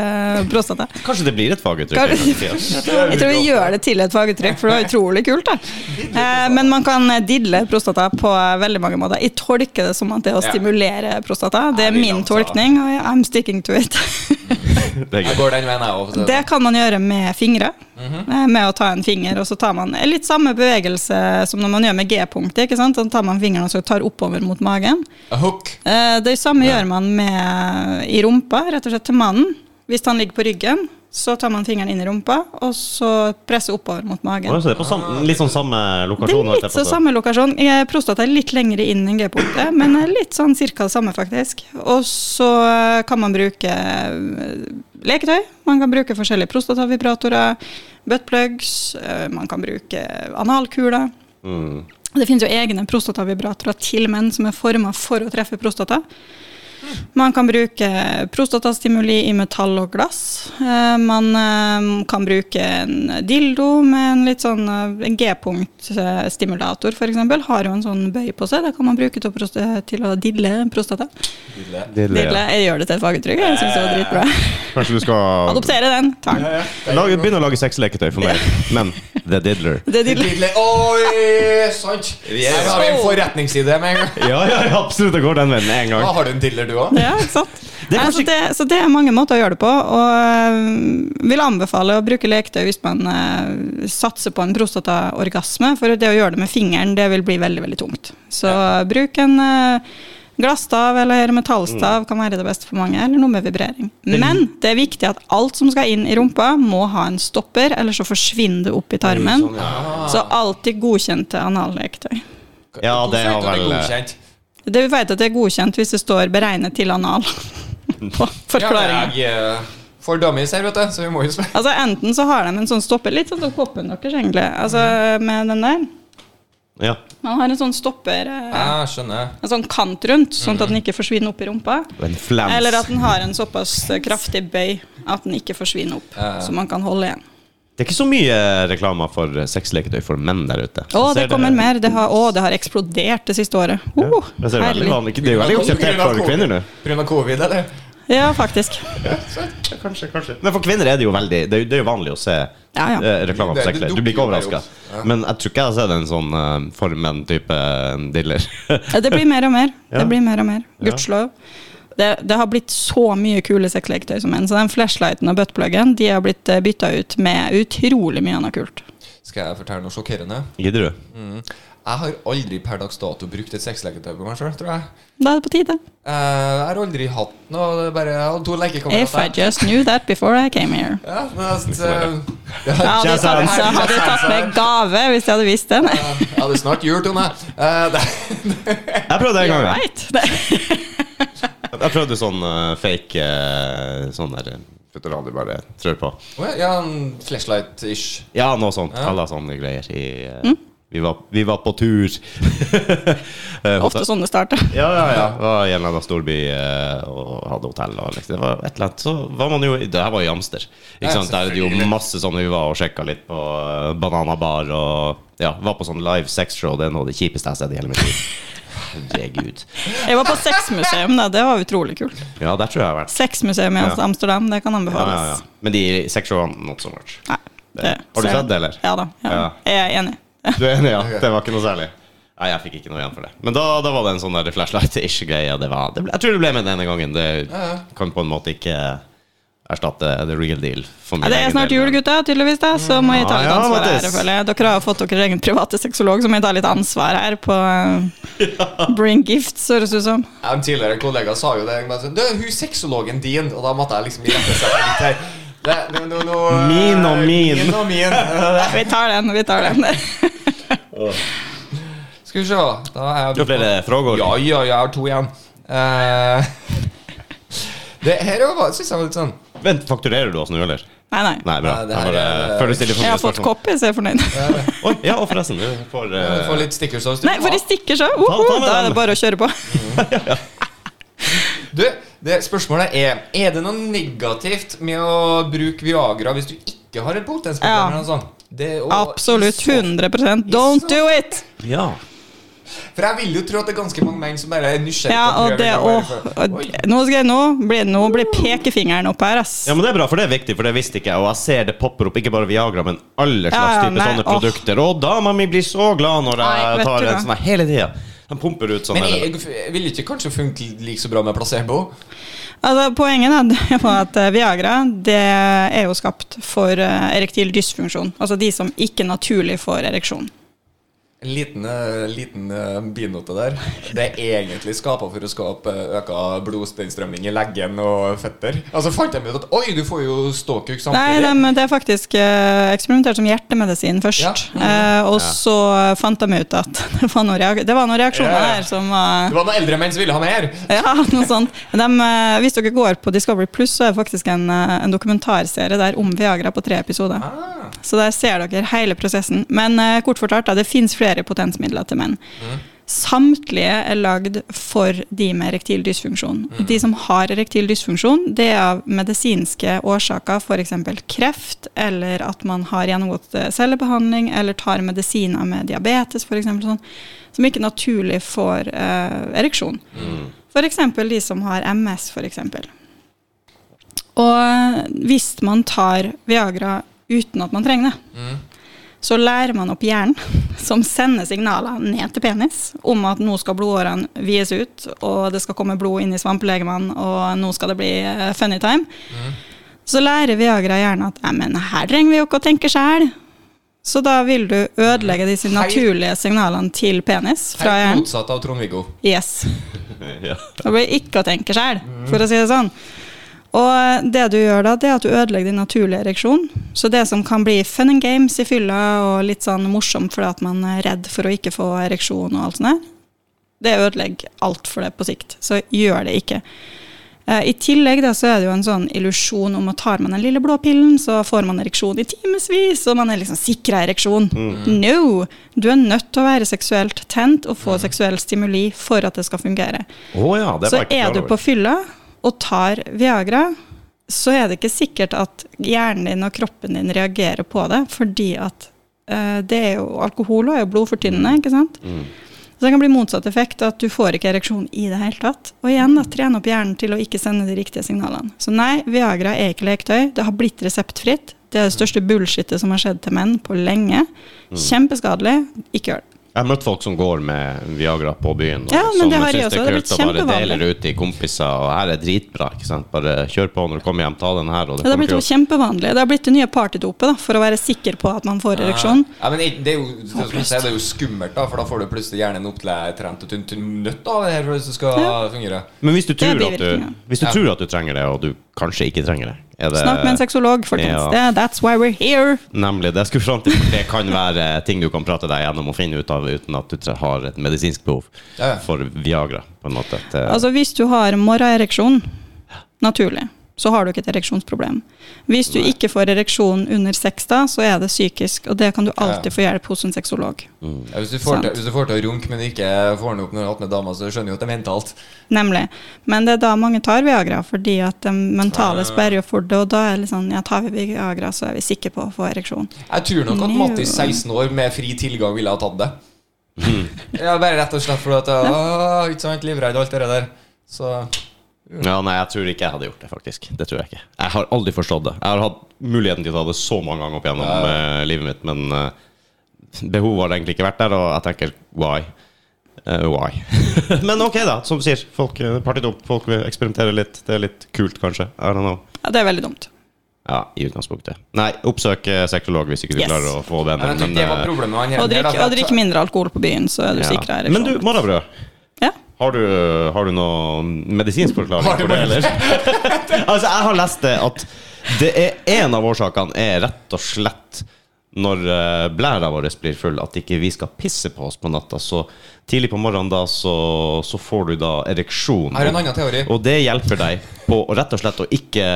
prostata. Kanskje det blir et faguttrykk? Jeg tror vi gjør det til et faguttrykk, for det var utrolig kult. da. Eh, Men man kan didle prostata på veldig mange måter. Jeg tolker det som at det er å stimulere prostata. Det er min tolkning, og I'm sticking to it. Det er Jeg går den veien, jeg òg. Det kan man gjøre med fingre. eh, Med å ta en finger, og så tar man litt samme bevegelse som når man gjør med G-punktet. ikke sant? Så tar man fingeren og så tar oppover mot magen. A hook. Eh, Det samme gjør man med i rumpa, rett og slett til mannen. Hvis han ligger på ryggen, så tar man fingeren inn i rumpa, og så presser oppover mot magen. Oh, så det er på samme, litt sånn samme lokasjon? Det er litt på å så si. samme lokasjon. Prostata er litt lengre inn enn G-punktet, men litt sånn cirka det samme, faktisk. Og så eh, kan man bruke eh, leketøy. Man kan bruke forskjellige prostatavibratorer, buttplugs, eh, man kan bruke analkuler. Mm. Det finnes jo egne prostatavibratorer til menn som er forma for å treffe prostata. Man kan bruke prostatastimuli i metall og glass. Eh, Man eh, kan bruke en dildo med en litt sånn eh, en G-punktstimulator, f.eks. Har jo en sånn bøy på seg. Det kan man bruke til å, prost- til å dille prostata. Dille. Dille, ja. jeg gjør det til et faguttrykk. Jeg syns det var dritbra. Kanskje du skal Adoptere den. Den. begynne å lage sexleketøy for meg. Men The Diddler. Det er dille. Didle. Oi, sant! Her har vi en forretningsidé med en gang. Ja, ja, ja, absolutt. Det går den veien med en Da har du en diller, du òg. Ja, ikke sant? Det så, det, så det er mange måter å gjøre det på. Og øh, vil anbefale å bruke leketøy hvis man øh, satser på en prostataorgasme. For det å gjøre det med fingeren, det vil bli veldig veldig tungt. Så bruk en øh, glasstav eller metallstav kan være det beste for mange, eller noe med vibrering. Men det er viktig at alt som skal inn i rumpa, må ha en stopper, eller så forsvinner det opp i tarmen. Så alltid godkjente analleketøy. Ja, det har vel- godkjent. Det vi vet at det er godkjent hvis det står 'beregnet til anal' på forklaringa. Ja, eh, dummies her, vet du, så vi må jo spørre. Altså Enten så har de en sånn stopper, litt sånn som koppen deres, egentlig. Altså med den der. Ja. Man har en sånn stopper, ah, skjønner. en sånn kant rundt, sånn at den ikke forsvinner opp i rumpa. En flams. Eller at den har en såpass eh, kraftig bøy at den ikke forsvinner opp, Ja, ja. så man kan holde igjen. Det er ikke så mye reklame for sexleketøy for menn der ute. Å, det kommer kommer mer. Det har, å, det har eksplodert det siste året. Oh, ja. det, er veldig herlig. vanlig. det er jo veldig akseptert for kvinner nå. Pga. covid, eller? Ja, faktisk. Kanskje, kanskje. Men for kvinner er det jo veldig Det er jo, det er jo vanlig å se Ja, ja. eh, reklame for sexleketøy. Du blir ikke overraska. Ja. Men jeg tror ikke jeg har sett en sånn uh, formen-type dealer. diller. Det blir mer og mer. Ja. Det blir mer og mer. Ja. Gudskjelov. Det, det har blitt så mye kule sexleketøy som en, så den flashlighten og buttpluggen de har blitt bytta ut med utrolig mye annet kult. Skal jeg fortelle noe sjokkerende? Gidder du? Mm. Jeg har aldri per dags dato brukt et sexleketøy på meg sjøl, tror jeg. Da er det på tide. Uh, jeg har aldri hatt noe. Det er bare jeg hadde to If I just knew that before I came here. Ja, men uh, eh, Jeg hadde tatt, så hadde jeg tatt med gave hvis jeg hadde visst det. Nei. Jeg hadde snart jul, Tone. Uh, Jeg prøvde en gang. Jeg. right. Jeg prøvde sånn eh, fake uh, Sånn der futteral du bare trør på. Oh, ja, ja, flashlight-ish. Ja, noe sånt. Ja. Alle sånne greier. I, Mm. Vi var, vi var på tur. Eh, Ofte sånn det starter. Ja, ja, ja. Var i en eller annen storby eh, og hadde hotell. Og liksom. Det var et eller annet Så var man jo Det her var i Amster. Ikke sant? Der er det jo masse sånne Vi var og sjekka litt på uh, Banana og ja, var på sånn live sexshow. Det er noe av det kjipeste jeg har sett i hele mitt liv. Herregud. Jeg var på sexmuseum, da. Det var utrolig kult. Ja, der tror jeg jeg har vært. Sexmuseum i Ja. Amsterdam, det kan anbefales. ja, ja. Men de sexshowene, not so much. Nei, det, Har du sett det, eller? Ja da. Ja. Ja. Jeg er enig. Du er enig, ja? Det var ikke noe særlig? Nei, jeg fikk ikke noe igjen for det. Men da, da var det en sånn der flashlight-ish-greie. Det var- det ble- Jeg tror det ble med denne gangen. Det kan på en måte ikke erstatte the real deal. For Ja, det er snart jul, gutta, tydeligvis. da Så må jeg ta litt ansvar her. Føler jeg Dere har fått dere egen private sexolog, så må jeg ta litt ansvar her på Bring gifts, høres det ut som. En tidligere kollega sa jo det. men så, Du, hun sexologen din Og da måtte jeg liksom irettesette litt her. Det, no, no, no, Min og min. Min og min. Vi tar den, vi tar den. Skal vi se. Da er jeg Du har flere frågor? Ja, ja, jeg har to igjen. Uh, det her syns jeg var litt sånn Vent, fakturerer du oss nå, eller? Nei, nei. Nei, bra. Nei, her, Jeg bare Jeg har fått copy, så jeg er fornøyd. Oi, ja, og forresten, du får uh... eh, får litt stickers òg. Nei, for de stikker så! Uh -huh, da er det bare å kjøre på. Du, det spørsmålet er Er det noe negativt med å bruke Viagra hvis du ikke har et potensial? Ja. sånt? Det, og- Absolutt. 100% Don't do it! Ja. For jeg vil jo tro at det er ganske mange menn som bare er nysgjerrige. Ja, og det og, og Nå skal nå blir, nå blir pekefingeren opp her, ass. ja, men det er bra, for det er viktig, for det visste ikke jeg. Og jeg ser det popper opp, ikke bare Viagra, men alle slags Ja, ja, typer nei, sånne oh. produkter. Og dama mi blir så glad når jeg nei, tar en sånn hele tida. Den pumper ut sånn Men jeg, jeg vil ikke kanskje funke like så bra med placebo? Altså, poenget er at eh, Viagra er jo skapt for eh, erektil dysfunksjon. Altså de som ikke naturlig får ereksjon. En liten, eh, liten eh, binote der. Det er egentlig skapa for å skape eh, øka blodstrømming i leggen og føtter. Altså fant de ut at oi, du får jo ståkuk Nei, samtidig. de, det er faktisk eh, eksperimentert som hjertemedisin først. Ja. Eh, og så fant de ut at det var noen, reak det var noen reaksjoner Ja, ja. der som var Det var noen eldre menn som ville ha mer. Ja, noe sånt. De, hvis dere går på Discovery Pluss, så er det faktisk en, en dokumentarserie der om Viagra på tre episoder. Ah. Så der ser dere hele prosessen. Men eh, kort fortalt, da, det fins flere potensmidler til menn. Samtlige er lagd for de med erektil dysfunksjon. De som har erektil dysfunksjon, det er av medisinske årsaker, f.eks. kreft, eller at man har gjennomgått eh, cellebehandling, eller tar medisiner med diabetes, f.eks. Sånn, som ikke naturlig får uh, ereksjon. F.eks. de som har MS, f.eks. Og hvis man tar Viagra uten at man trenger det, så lærer man opp hjernen, som sender signaler ned til penis om at nå skal blodårene vies ut, og det skal komme blod inn i svampelegemene, og nå skal det bli eh, funny time. Så lærer Viagra hjernen at «Nei, men her trenger vi jo ikke å tenke sjæl. Så da vil du ødelegge disse Hei. naturlige signalene til penis fra Helt motsatt av Trond-Viggo. Yes. ja. Da blir ikke å tenke sjæl, for å si det sånn. Og det du gjør da, det er at du ødelegger din naturlige ereksjon. Så det som kan bli fun and games i fylla og litt sånn morsomt fordi at man er redd for å ikke få ereksjon og alt sånt der, det ødelegger alt for det på sikt. Så gjør det ikke. Eh, I tillegg da, så er det jo en sånn illusjon om at tar man den lille blå pillen, så får man ereksjon i timevis, og man er liksom sikra ereksjon. No! Du er nødt til å være seksuelt tent og få seksuell stimuli for at det skal fungere. Å ja, det Så er du på fylla og tar Viagra, så er det ikke sikkert at hjernen din og kroppen din reagerer på det, fordi at uh, det er jo, alkohol og er jo blodfortynnende, ikke sant? Mm. Så det kan bli motsatt effekt, at du får ikke ereksjon i det hele tatt. Og igjen, da, trene opp hjernen til å ikke sende de riktige signalene. Så nei, Viagra er ikke leketøy. Det har blitt reseptfritt. Det er det største bullshitet som har skjedd til menn på lenge. Mm. Kjempeskadelig. Ikke gjør det. Jeg har møtt folk som går med Viagra på byen, og Ja, men det har jeg også. det er blitt å bare deler dele ut til kompiser. Og her er dritbra. ikke sant? Bare kjør på når du kommer hjem, ta den her. Og det Det har blitt jo kjempevanlig. Det har blitt det nye partydopet da, for å være sikker på at man får ereksjon. Ja, men det er jo, det, er sier, det er jo skummelt, da, for da får du plutselig hjernen opp til trent og tynt nøtt av det her hvis det skal Ja. fungere. Men hvis du, tror at du, hvis du Ja. tror at du trenger det, og du kanskje ikke trenger det, det Snakk med en sexolog, folkens. Ja. Det, that's why we're here. Nemlig. Det skulle fram til, for det kan være ting du kan prate deg gjennom og finne ut av uten at du har et medisinsk behov for Viagra, på en måte. Det, Altså Hvis du har morgenereksjon, naturlig, så har du ikke et ereksjonsproblem. Hvis du ikke får ereksjon under sex, da, så er det psykisk, og det kan du alltid få hjelp hos en sexolog. Ja, hvis, du får til, hvis du får til å runke, men ikke får den opp når du har hatt med dama, så skjønner du at det er mentalt. Nemlig. Men det er da mange tar Viagra, fordi at det mentale sperrer jo for det, og da er det litt sånn, ja, tar vi Viagra, så er vi sikre på å få ereksjon. Jeg tror nok at. Mattis 16 år med fri tilgang ville ha tatt det. Ja, bare rett og slett fordi at jeg er livredd alt det der. Så Ja, nei, jeg tror ikke jeg hadde gjort det, faktisk. Det tror jeg ikke. Jeg har aldri forstått det. Jeg har hatt muligheten til å ta det så mange ganger opp gjennom eh, livet mitt, men uh, behovet har egentlig ikke vært der, og jeg tenker why? Uh, why? men ok, da. Som du sier, folk uh, partyt opp, folk vil eksperimentere litt. Det er litt kult, kanskje. I don't know. Ja, det er veldig dumt. Ja, i utgangspunktet. Nei, oppsøk sexolog hvis ikke du Yes. klarer å få det. Men, det var problemet med han Og her, drikk, og drikk mindre alkohol på byen, så er du ja. sikrere. Men du, morrabrød. Ja. Har du, har du noe medisinsk forklaring for det, eller? altså, jeg har lest det at det er en av årsakene er rett og slett når uh, blæra vår blir full, at ikke vi skal pisse på oss på natta. Så tidlig på morgenen da, så, så får du da ereksjon. Jeg har en annen teori. Og det hjelper deg på rett og slett å ikke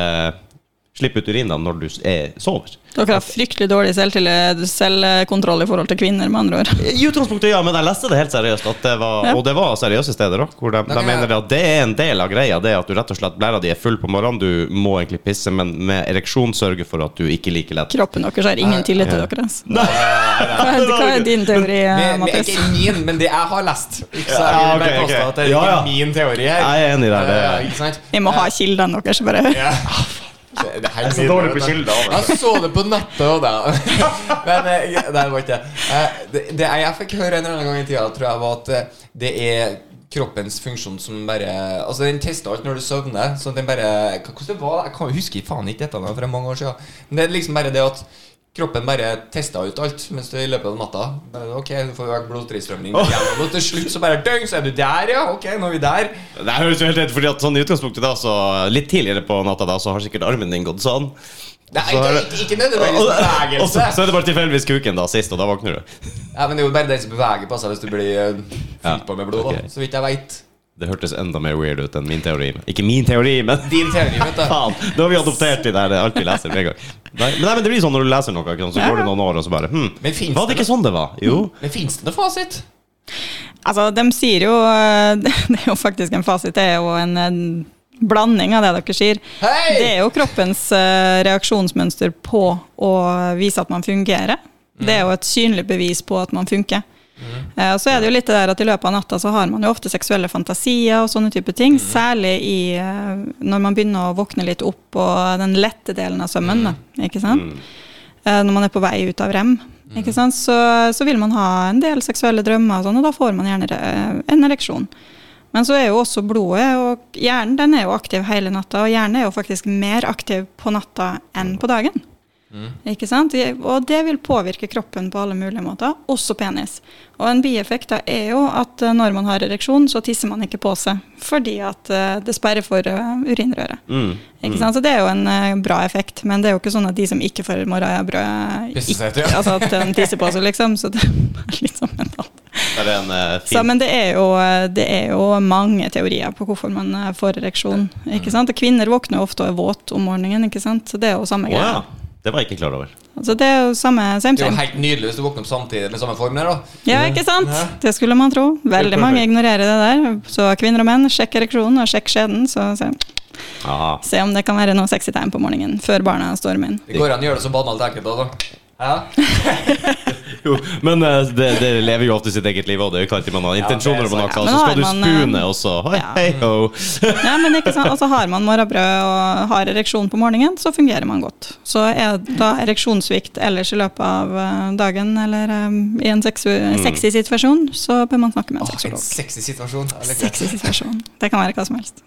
slippe ut urinene når du er, sover. Dere har fryktelig dårlig selvkontroll i forhold til kvinner, med andre ord. I utgangspunktet, ja, men jeg leste det helt seriøst. At det var, Ja. Og det var seriøse steder òg, hvor de, de mener at det er en del av greia. Det at du rett og slett blæra di er full på morgenen, du må egentlig pisse, men med ereksjon sørge for at du ikke liker lett Kroppen deres har ingen tillit til dere, deres. Hva hva er din teori, Mattis? ikke min, men det jeg har lest. Så jeg Ja, vil bare påstå at det er Ja, ikke ja. min teori her. Jeg er enig der. Det? Vi må ha kildene deres, bare. Det, det er så dårlig på kilder. Jeg så det på nettet òg, da. Men eh, det var ikke det. Eh, det. Jeg fikk høre en eller annen gang i tida, tror jeg var at eh, det er kroppens funksjon som bare Altså Den tester alt når du søvner. Så den bare Hvordan det var Jeg kan jo huske faen ikke dette for det er mange år siden. Men det er liksom bare det at kroppen bare testa ut alt mens du i løpet av natta. Ok, du får økt blodtilstrømning. Oh. Og til slutt så bare døgn, så er du der, ja. Ok, nå er vi der. det høres jo helt rett fordi at sånn i utgangspunktet da, så litt tidligere på natta da, så har sikkert armen din gått sånn. Nei, Så det- ikke, ikke nødvendigvis Og, og så, så er det bare tilfeldigvis kuken da, sist, og da våkner du. Ja, men det er jo bare den som beveger på seg hvis du blir eh, fylt på med blod. okay. Da, så vidt jeg veit. Det hørtes enda mer weird ut enn min teori. Ikke min teori, men Din teori, vet du. Faen, nå har vi adoptert de der alt vi leser med en gang. Nei, men, nei, men det blir sånn når du leser noe, ikke sant, så går det noen år, og så bare hm, Men Var det det ikke sånn det var? Jo. Men fins det noe fasit? Altså, de sier jo eh, Det er jo faktisk en fasit. Det er jo en, en blanding av det dere sier. Hei! Det er jo kroppens uh, reaksjonsmønster på å vise at man fungerer. Det er jo et synlig bevis på at man funker. Eh, og så er det jo litt det der at I løpet av natta så har man jo ofte seksuelle fantasier og sånne type ting. Særlig i, eh, når man begynner å våkne litt opp på den lette delen av sømmen. Da, ikke sant? Eh, når man er på vei ut av rem. Ikke sant? Så, så vil man ha en del seksuelle drømmer, og sånn, og da får man gjerne eh, en ereksjon. Men så er jo også blodet og hjernen den er jo aktiv hele natta, og hjernen er jo faktisk mer aktiv på natta enn på dagen. Ikke sant? Og det vil påvirke kroppen på alle mulige måter, også penis. Og en bieffekt da er jo at eh, når man har ereksjon, så tisser man ikke på seg, fordi at eh, det sperrer for eh, urinrøret. Mm. Ikke sant? Så det er jo en bra effekt, men det er jo ikke sånn at de som ikke får ikke- ja. altså at de tisser på seg, liksom. Så det er litt sånn mentalt. Det en uh, Så, men det er, jo, det er jo mange teorier på hvorfor man får ereksjon. Ikke sant? Og kvinner våkner ofte og er våt om morgenen, ikke sant? så det er jo samme greia ja. Det var jeg ikke klar over. Altså, det er jo samme same, Det er jo helt nydelig hvis du våkner opp samtidig med samme form der, da. Ja, ikke sant? Ja. Det skulle man tro. Veldig mange ignorerer det der. Så kvinner og menn, sjekk ereksjonen og sjekk skjeden. Så se, Ah. se om det kan være noe sexy tegn på morgenen før barna stormer inn. Det går an å gjøre det så banalt enkelt, da. Ja. Jo, men eh, det, det lever jo ofte sitt eget liv, og det er jo ikke at man har intensjoner er om noe, sant. Ja, så skal du spune, eh, og så hei, ja. hei, ho. Ja, men ikke sant? Altså, har man morrabrød og har ereksjon på morgenen, så fungerer man godt. Så er da ereksjonssvikt ellers i løpet av eh, dagen eller um, i en sexu sexy situasjon, så bør man snakke med en sexolog. sexolog. sexy situasjon. Det. Sexy situasjon. Det kan være hva som helst.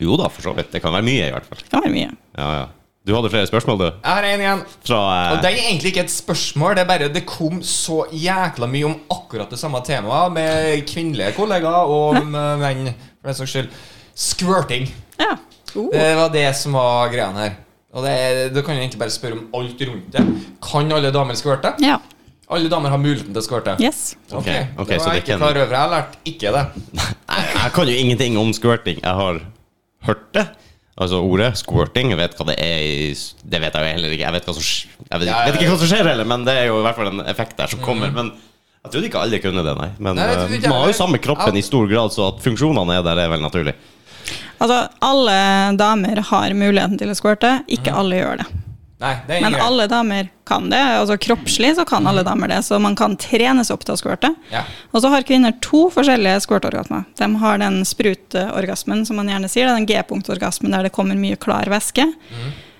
Jo da, for så vidt. Det kan være mye, i hvert fall. Det kan være mye. Ja, ja. Du hadde flere spørsmål, du? Jeg har én igjen. Fra Og eh, det er egentlig ikke et spørsmål, det er bare det kom så jækla mye om akkurat det samme temaet med kvinnelige kollegaer og menn, for den saks skyld. Squirting. Ja. Uh. Det var det som var greia her. Og det, du kan jeg egentlig bare spørre om alt rundt det. Kan alle damer squirte? Ja. Alle damer har muligheten til å squirte? Yes. Okay. Okay, det var jeg ikke klar over. Jeg har lært ikke det. jeg, jeg kan jo ingenting om squirting. Jeg har hørt det. Altså ordet squirting, jeg vet hva det er i Det vet jeg jo heller ikke. Jeg vet, hva som, jeg vet, vet ikke hva som skjer heller, men det er jo i hvert fall en effekt der som kommer. Men jeg trodde ikke alle kunne det, nei. Men Nei, jeg eh, man har jo samme kroppen i stor grad, så at funksjonene er der, er vel naturlig. Altså, alle damer har muligheten til å squirte, ikke alle gjør det. Nei, det er Men ingen alle damer kan det. altså Kroppslig så kan alle damer det, så man kan trene seg opp til å squirte. Ja. Og så har kvinner to forskjellige squirtorgasmer. De har den spruteorgasmen som man gjerne sier, er den G-punktorgasmen der det kommer mye klar væske.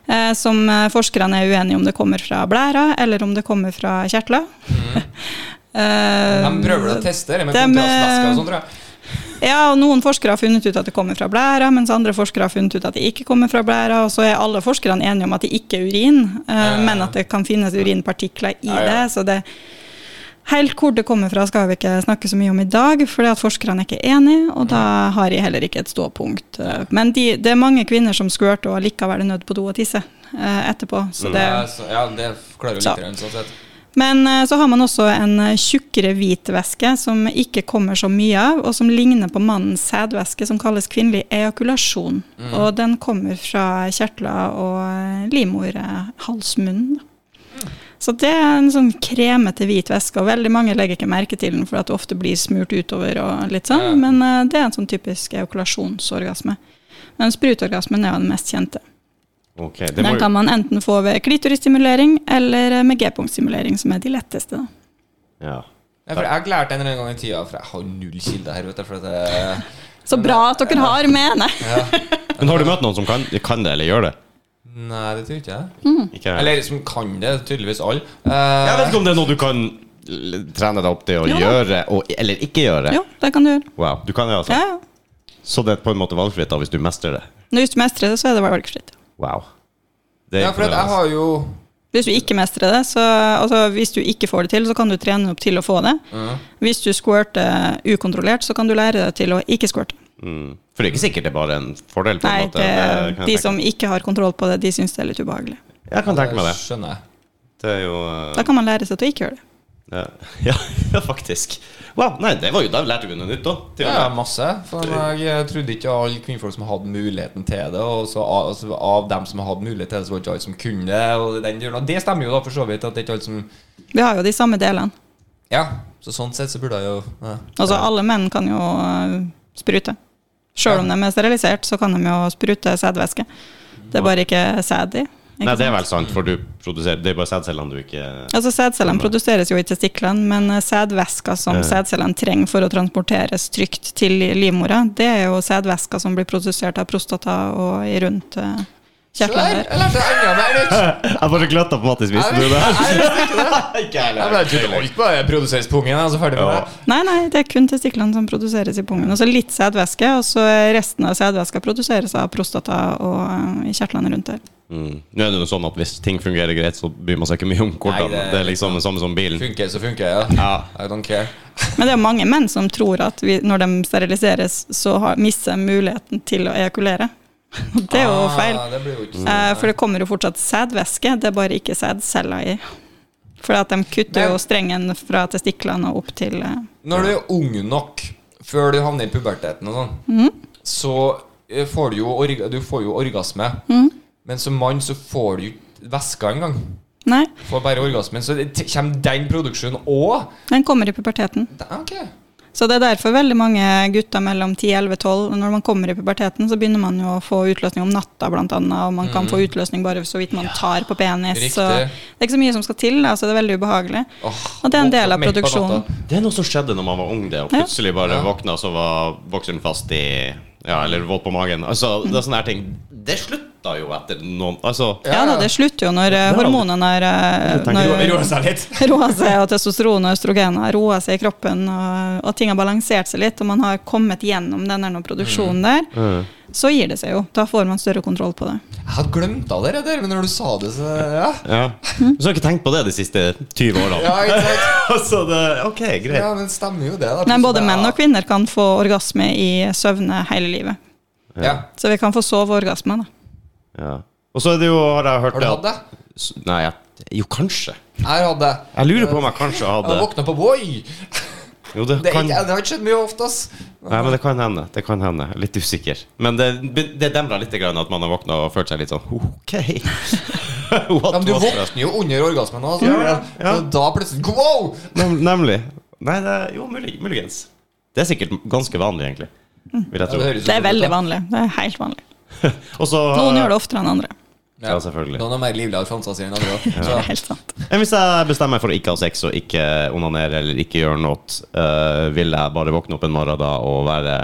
Eh, som eh, forskerne er uenige om det kommer fra blæra, eller om det kommer fra kjertler. Eh, De prøver å teste det med kontrastvæske og sånn, tror jeg. Ja, og Noen forskere har funnet ut at det kommer fra blæra, mens andre forskere har funnet ut at det ikke kommer fra blæra. Og så er alle forskerne enige om at det ikke er urin, eh, men at det kan finnes urinpartikler i det. så det Helt hvor det kommer fra, skal vi ikke snakke så mye om i dag, fordi at forskerne er ikke enige, og da har jeg heller ikke et ståpunkt. Eh, Men de, det er mange kvinner som squirter og likevel er nødt på do og tisse eh, etterpå. Så det, Ja, så, ja, det klarer jo Så. litt, grann, sånn sett. Men eh, så har man også en eh, tjukkere hvit væske som ikke kommer så mye av, og som ligner på mannens sædvæske, som kalles kvinnelig ejakulasjon. Og den kommer fra kjertler og eh, Mm. Så det er en sånn kremete hvit væske, og veldig mange legger ikke merke til den for at det ofte blir smurt utover og litt sånn, men det er en sånn typisk ejakulasjonsorgasme. Men sprutorgasmen er jo den mest kjente. Ok, det må Den jo kan man enten få ved klitorisstimulering eller med G-punktstimulering, som er de letteste. Da. ja. Nei, for jeg har lært en gang i tida, for jeg har null kilde her, vet du. For at det, Så bra at dere har mene! Men har du møtt noen som kan, kan det, eller gjør det? nei, det tror ikke jeg. Ikke. Eller som kan det, tydeligvis alle. Uh... Jeg vet ikke om det er noe du kan trene deg opp til å Jo gjøre, og, eller ikke gjøre. Jo, det kan du gjøre. Wow, du kan det altså. Ja, ja. Så det er på en måte valgfritt da, hvis du mestrer det. Når Hvis du mestrer det, så er det valgfritt. Wow. Det er ja, for at jeg har jo Hvis du ikke mestrer det, så altså, hvis du ikke får det til, så kan du trene opp til å få det. Mm. Hvis du squirter ukontrollert, så kan du lære deg til å ikke squirte. mm. For det er ikke sikkert det er bare en fordel. på en Nei, måte. det, Det de som ikke har kontroll på det, de syns det er litt ubehagelig. Jeg kan tenke meg det. Skjønner jeg. Det er jo uh... Da kan man lære seg til å ikke gjøre det. ja. ja, ja, faktisk. Wow, nei, det var jo, Da lærte vi noe nytt, da. Til og Ja, masse. For jeg trodde ikke alle kvinnfolk som hadde muligheten til det. Og så av, altså, av dem som hadde mulighet til det, så var det ikke alle som kunne det. Og, den, det stemmer jo da for så vidt. At det er ikke alle som Vi har jo de samme delene. Ja, så sånn sett så burde jeg jo ja. Altså, alle menn kan jo øh, sprute. Sjøl om de er sterilisert, så kan de jo sprute sædvæske. Det er bare ikke sæd i. ikke Nei, det er vel sant, for du produserer Det er bare sædcellene du ikke Altså Sædcellene produseres jo i testiklene, men eh, sædvæska som Ja. sædcellene trenger for å transporteres trygt til livmora, det er jo sædvæska som blir produsert av prostata og i rundt uh, der. jeg lærte enda mer nytt! Jeg bare gløtta på Mattis, visste du det? Ikke jeg Jeg alt bare produseres på ungen, Altså ferdig med det. Nei, nei, det er kun testiklene som produseres i pungen. Og så litt sædvæske, og så resten av sædvæska produseres av prostata og eh, i kjertlene rundt der. Mm. Nå er det jo sånn at hvis ting fungerer greit, så bryr man seg ikke mye om kortene. Nei, det, det- er liksom det samme som bilen. Funker så funker, ja. Ja. I don't care. Men det er mange menn som tror at vi, når de steriliseres, så har, mister de muligheten til å ejakulere. Det er jo feil. Ah, det blir jo ikke Eh, for det kommer jo fortsatt sædvæske, det er bare ikke sædceller i. For at de kutter jo strengen fra testiklene og opp til eh, Når du er ung nok, før du havner i puberteten og sånn, mm. så eh, får du jo, orga, du får jo orgasme. Mhm. Men som mann så får du ikke væska engang. Nei, får bare orgasmen. Så det kommer den produksjonen òg? den kommer i puberteten. Ok. Så det er derfor veldig mange gutter mellom 10, 11, 12 Når man kommer i puberteten, så begynner man jo å få utløsning om natta, blant annet. Og man kan få utløsning bare så vidt man tar på penis. Riktig. Så det er ikke så mye som skal til, da, så det er veldig ubehagelig. Oh, Og det er en del av produksjonen. Det er noe som skjedde når man var ung, det. Og plutselig bare Ja. våkna, så var voksen fast i Ja, eller våt på magen. Altså, det er sånne her ting Det slutta jo etter noen Altså Ja da, det slutter jo når eh, er hormonene eh, når- roer seg litt. roer seg, og testosteron og østrogen har roa seg i kroppen, og, og ting har balansert seg litt, og man har kommet gjennom den der nå produksjonen der, Mm. Så gir det seg jo. Da får man større kontroll på det. Jeg hadde glemt allerede, men når du sa det, så ja. Ja. Du har ikke tenkt på det de siste 20 årene. Ja, ikke sant? altså, det, ok, greit. Ja, men stemmer jo det, da. Men både menn og kvinner kan få orgasme i søvne hele livet. Ja. Så vi kan få soveorgasme, da. Ja. Og så er det jo, har jeg hørt Har du hatt det? S- Nei, jeg, jo, kanskje. Jeg det. Jeg lurer på om jeg kanskje hadde Jeg hadde våkna på Voi! Jo, det Det, kan ikke, det har ikke skjedd mye ofte, ass. Nei, men det kan hende. Det kan hende. Litt usikker. Men det, det demrer litt grann at man har våkna og følt seg litt sånn OK. What Ja, men du våkner jo under orgasmen. nå. Ja, ja. Da plutselig Wow! Nem, nemlig. Nei, det er, jo, mulig, muligens. Det er sikkert ganske vanlig, egentlig. Vil jeg tro. det, er veldig vanlig. Det er helt vanlig. Også, Noen gjør det oftere enn andre. Ja, selvfølgelig. Noen har mer livligere fantasi enn andre. Det Så, er helt sant. Men hvis jeg bestemmer meg for å ikke ha sex og ikke onanere eller ikke gjøre noe, uh, vil jeg bare våkne opp en morgen da og være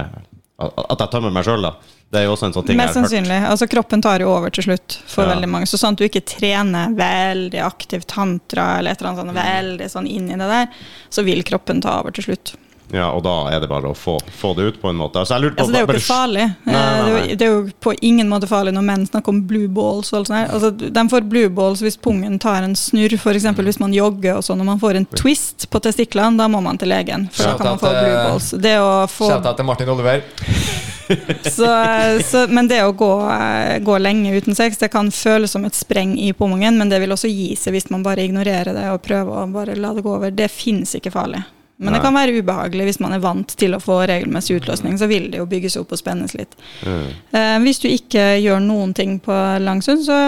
At jeg tømmer meg sjøl, da? Det er jo også en sånn ting Mest jeg har hørt. sannsynlig. Altså Kroppen tar jo over til slutt for Ja. veldig mange. Så sånn at du ikke trener veldig aktivt tantra eller et eller annet sånn veldig sånn inn i det der, så vil kroppen ta over til slutt. Ja, og da er det bare å få, få det ut på en måte. Altså, på Altså, det er jo bare- ikke farlig. Nei, nei, nei. Det, er jo, det er jo på ingen måte farlig når menn snakker om blue balls. Og alt sånt. Altså, de får blue balls hvis pungen tar en snurr, f.eks. hvis man jogger og sånn. Når man får en twist på testiklene, da må man til legen. For da kan man få blue eh, balls. Det å få til Martin Oliver. så, så, men det å gå, gå lenge uten sex, det kan føles som et spreng i pungen, men det vil også gi seg hvis man bare ignorerer det og prøver å bare la det gå over. Det fins ikke farlig. Men det kan være ubehagelig hvis man er vant til å få regelmessig utløsning. Så vil det jo bygges opp og spennes litt. Mm. Eh, hvis du ikke gjør noen ting på lang stund, så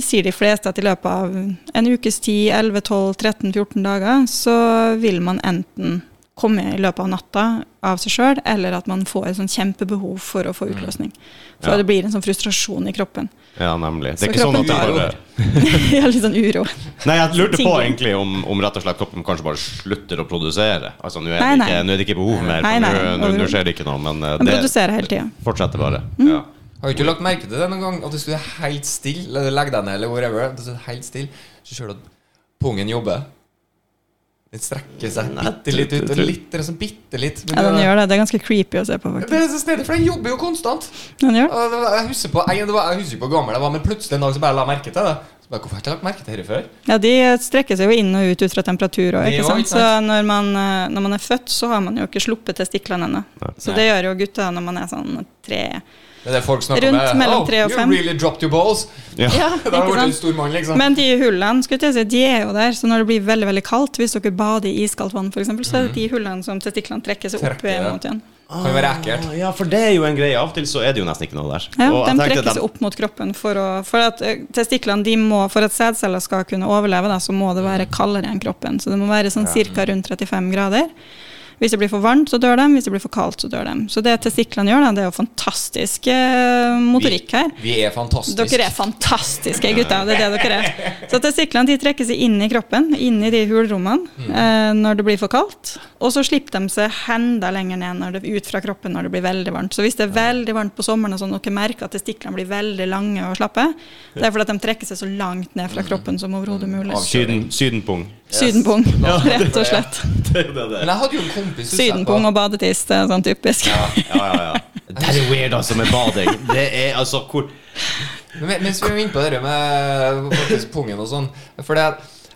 sier de fleste at i løpet av en ukes tid, 11-12-13-14 dager, så vil man enten komme i løpet av natta av seg sjøl, eller at man får et sånn kjempebehov for å få utløsning. Så Ja. det blir en sånn frustrasjon i kroppen. Ja, nemlig. Det Så er ikke sånn at det bare ja, litt sånn uro. Nei, jeg lurte på egentlig om, om rett og slett kroppen kanskje bare slutter å produsere. Altså, Nå er, Nei, det nei. ikke- nå er det ikke behov mer, Nei, nei, nå- nå- nå skjer det ikke noe, men eh, Man det produserer hele tida. fortsetter bare. Mm. Ja. Har du ikke lagt merke til det noen gang? At hvis du er helt stille, eller legger deg ned, eller whatever, at du er helt stille, så ser du at pungen jobber. Den strekker seg bitte litt ut, og litt, sånn bitte litt. Men Ja, den gjør det. Det er ganske creepy å se på, faktisk. det er så snedig, for den jobber jo konstant. Den gjør Jeg husker på jeg, det var, jeg husker på gammel jeg var, men plutselig en dag så bare la merke til det. Så bare, Hvorfor har jeg ikke lagt merke til dette før? Ja, De strekker seg jo inn og ut ut fra temperatur. òg, ikke sant? Så når man, eh, når man er født, så har man jo ikke sluppet testiklene ennå. Så det gjør jo gutta når man er sånn tre Det er det folk snakker Rundt med. mellom oh, tre og you fem." really dropped your balls. Ja. Ja, Da har du en stor mann, liksom. Men de hullene skulle jeg si, de er jo der, så når det blir veldig veldig kaldt, hvis dere bader i iskaldt vann f.eks., så er det de hullene som testiklene trekker seg opp Trekker, ja. mot igjen. kan jo være ekkelt. Ah, Ja, for det er jo en greie. Av og til så er det jo nesten ikke noe der. Ja, Og De trekker seg opp mot kroppen for å For at eh, testiklene, de må, for at sædceller skal kunne overleve, da, så må det være kaldere enn kroppen. Så det må være sånn ca. rundt 35 grader. Hvis det blir for varmt, så dør de. Hvis det blir for kaldt, så dør de. Så det testiklene gjør, da, det er jo fantastisk eh, motorikk her. Vi er fantastiske. Dere er fantastiske gutter, det er det dere er. Så testiklene de trekker seg inn i kroppen, inn i de hulrommene, eh, når det blir for kaldt. Og så slipper de seg enda lenger ned når det, ut fra kroppen når det blir veldig varmt. Så hvis det er veldig varmt på sommeren, og sånn, dere merker at testiklene blir veldig lange og slappe, det er fordi at de trekker seg så langt ned fra kroppen som overhodet mulig. Syden, sydenpung. Sydenpung, rett og slett. Det det det Men jeg hadde jo en Sydenpung og badetiss, det er sånn typisk. Ja, ja, ja. Det er weird, altså, med bading. Det er altså hvor Men mens vi er inne på det med faktisk pungen og sånn For det,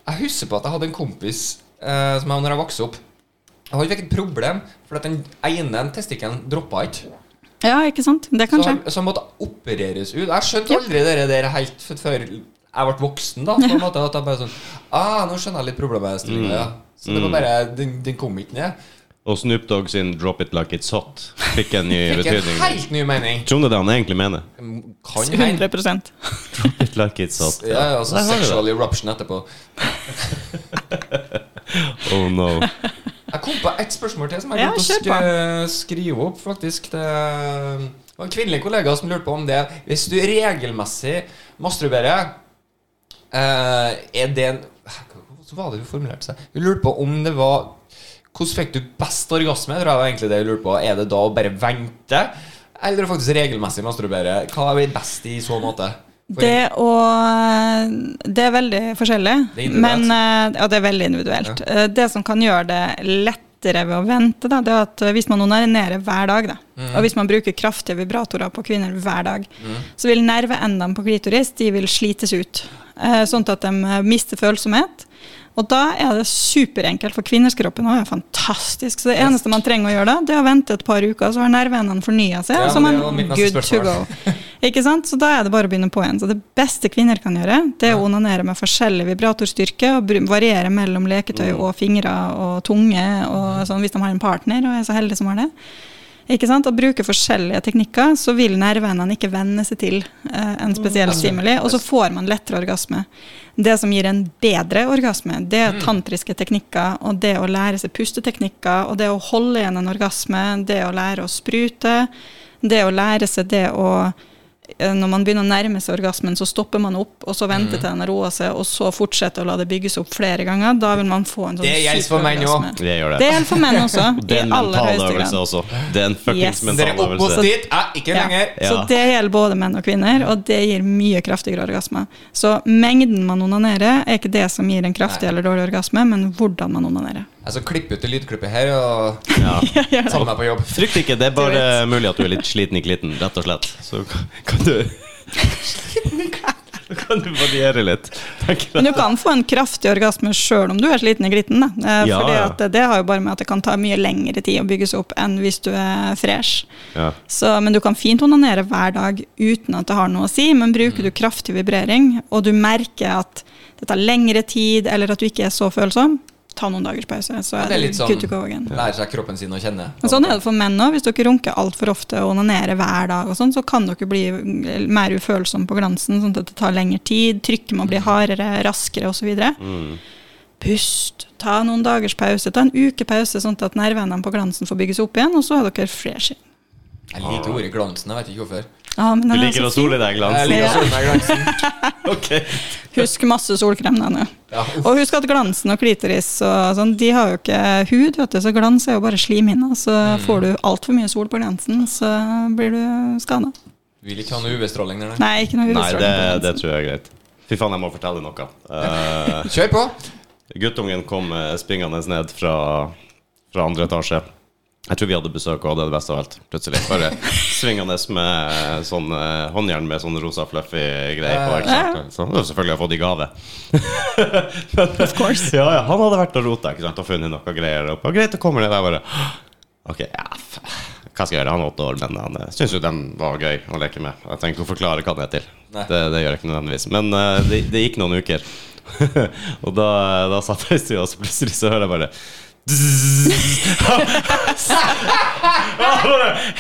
jeg husker på at jeg hadde en kompis eh, som jeg når jeg vokste opp Jeg hadde ikke et problem, for at den ene testikkelen droppa ikke. Ja, ikke sant? Det kan Så, skje. så han måtte opereres ut. Jeg skjønte Ja. aldri det der helt før jeg ble voksen. da På en måte At jeg bare sånn Ah, nå skjønner jeg litt problemstillinga, ja. Så det var bare Den, den kom ikke ned. Og Snoop Dogg sin 'Drop It Like It's Hot' fikk en ny Fikk en betydning. helt ny mening. Tror du det han egentlig mener? Kan hende. 100 Drop It Like It's Hot. Ja, ja, altså Der har du sexual eruption etterpå. Oh no. Jeg kom på ett spørsmål til som jeg Ja, å kjør på. sk skrive opp, faktisk. Det var en kvinnelig kollega som lurte på om det Hvis du regelmessig masturberer, eh, er det en Hvordan var det hun formulerte seg? Hun lurte på om det var Hvordan fikk du best orgasme? Tror jeg var egentlig det jeg lurer på. Er det da å bare vente, eller faktisk regelmessig masturbere? Hva er best i så måte? Det, og, det er veldig forskjellig, Det er men eh, ja, det er veldig individuelt. Ja. Det som kan gjøre det lettere ved å vente, da, det er at eh, hvis man onanerer hver dag, da, Mm. og hvis man bruker kraftige vibratorer på kvinner hver dag, så vil nerveendene på klitoris de vil slites ut, eh, sånn at de eh, mister følsomhet. Og da er det superenkelt, for kvinners kroppen også er fantastisk. Så det eneste man trenger å gjøre da, det er å vente et par uker, så har nerveendene fornya seg, Ja, så man good to go. Ikke sant? Så da er det bare å begynne på igjen. Så det beste kvinner kan gjøre, det er å onanere med forskjellig vibratorstyrke og variere mellom leketøy og fingre og tunge, og sånn, hvis de har en partner og er så heldige som har det. Ikke sant? Å bruke forskjellige teknikker, så vil nerveendene ikke venne seg til eh, en spesiell stimuli, og så får man lettere orgasme. Det som gir en bedre orgasme, det er tantriske teknikker, og det å lære seg pusteteknikker, og det å holde igjen en orgasme, det å lære å sprute, det å lære seg det å når man begynner å nærme seg orgasmen, så stopper man opp, og så venter til den har roa seg, og så fortsetter å la det bygges opp flere ganger. Da vil man få en sånn Det gjelder for menn òg. Det gjør det. Det gjelder for menn også, Og det er en mental øvelse også. Det er en fuckings Yes. mental Dere opp og dit, eh, ikke Ja. lenger. Ja. Så det gjelder både menn og kvinner, og det gir mye kraftigere orgasme. Så mengden man onanerer, er ikke det som gir en kraftig Nei. eller dårlig orgasme, men hvordan man onanerer. Altså, klipp ut det lydklippet her og Ja. ta meg på jobb. Frykt ikke, det er bare mulig at du er litt sliten i klitten, rett og slett. Så kan- kan du Da kan du variere litt. Men du kan få en kraftig orgasme sjøl om du er sliten i glitten. Da. Eh, Ja, Fordi at det har jo bare med at det kan ta mye lengre tid å bygges opp enn hvis du er fresh. Ja. Så, men du kan fint onanere hver dag uten at det har noe å si. Men bruker du kraftig vibrering, og du merker at det tar lengre tid, eller at du ikke er så følsom, ta noen dagers pause, så er det er det litt sånn- good to go again. Lære seg kroppen sin å kjenne. Men sånn er det for menn òg. Hvis dere runker altfor ofte og onanerer hver dag, og sånn, så kan dere bli mer ufølsomme på glansen, sånn at det tar lengre tid. Trykket må bli hardere, raskere osv. Mm. Pust. Ta noen dagers pause. Ta en uke pause, sånn at nerveendene på glansen får bygges opp igjen, og så er dere fresh. Jeg liker ordet glansen, jeg vet ikke hvorfor. Ja, men Du den er liker å sole i deg, Jeg liker å sole meg i glansen. okay. Husk masse solkrem nå. Ja. Og husk at glansen og klitoris og sånn, de har jo ikke hud, vet du, så glans er jo bare slimhinna. Så Mm. får du altfor mye sol på glansen, så blir du skada. Vil ikke ha noe UV-stråling der. nei. Ikke noe Nei, det, det tror jeg er greit. Fy faen, jeg må fortelle noe. Uh, Kjør på! guttungen kom eh, springende ned fra, fra andre etasje. Jeg tror vi hadde besøk, og det er det beste av alt. Plutselig bare svingende med eh, sånn eh, håndjern med sånn rosa fluffy greier på. Ikke sant? Så han selvfølgelig har fått i gave. Men, Of course. Ja, ja, han hadde vært og rota ikke sant, og funnet noe greier. Og greit, så kommer det der bare Ok, ja, f- hva skal jeg gjøre? Han er åtte år, men han uh, syns jo den var gøy å leke med. Jeg trenger ikke å forklare hva det er til. Det, det gjør jeg ikke nødvendigvis. Men uh, det, det gikk noen uker. og da, da satt jeg i stua, og så plutselig så hører jeg bare Han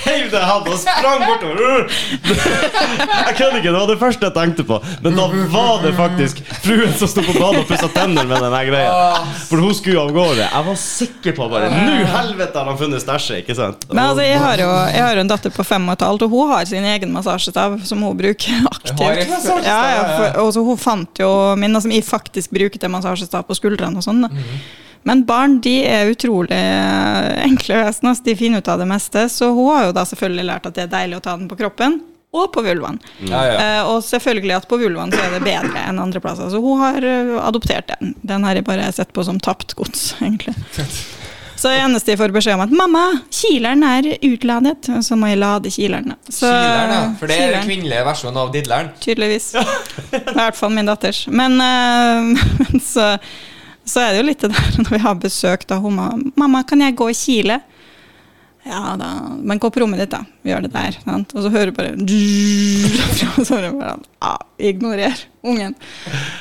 deg i han og sprang bortover. Jeg kødder ikke, det var det første jeg tenkte på. Men da var det faktisk fruen som sto på badet og pussa tenner med den greia. For hun skulle av gårde. Jeg var sikker på bare Nå helvete har han funnet stæsjet, ikke sant? Men altså, jeg har jo jeg har jo en datter på fem og et halvt, og hun har sin egen massasjestav som hun bruker aktivt. Ja, ja, ja, ja. for, og så hun fant jo min, som jeg faktisk bruker til massasjestav på skuldrene og sånn. Men barn de er utrolig eh, enkle vesen. altså, De finner ut av det meste. Så hun har jo da selvfølgelig lært at det er deilig å ta den på kroppen. Og på vulvaen. Ja, ja. Eh, og selvfølgelig at på vulvaen så er det bedre enn andre plasser. Så hun har eh, adoptert den. Den har jeg bare sett på som tapt gods, egentlig. Så det eneste jeg får beskjed om, at 'mamma, kileren er utladet', så må jeg lade kileren. Så- Kileren, ja. For det er den kvinnelige versjonen av didleren. Tydeligvis. Det er i hvert fall min datters. Men, eh, men så, så er det jo litt det der når vi har besøk, da hun 'Mamma, kan jeg gå og kile?' Ja da, men gå på rommet ditt, da. Vi gjør det der. Sant? Og så hører du bare Og så hører du bare ah, Ignorer ungen.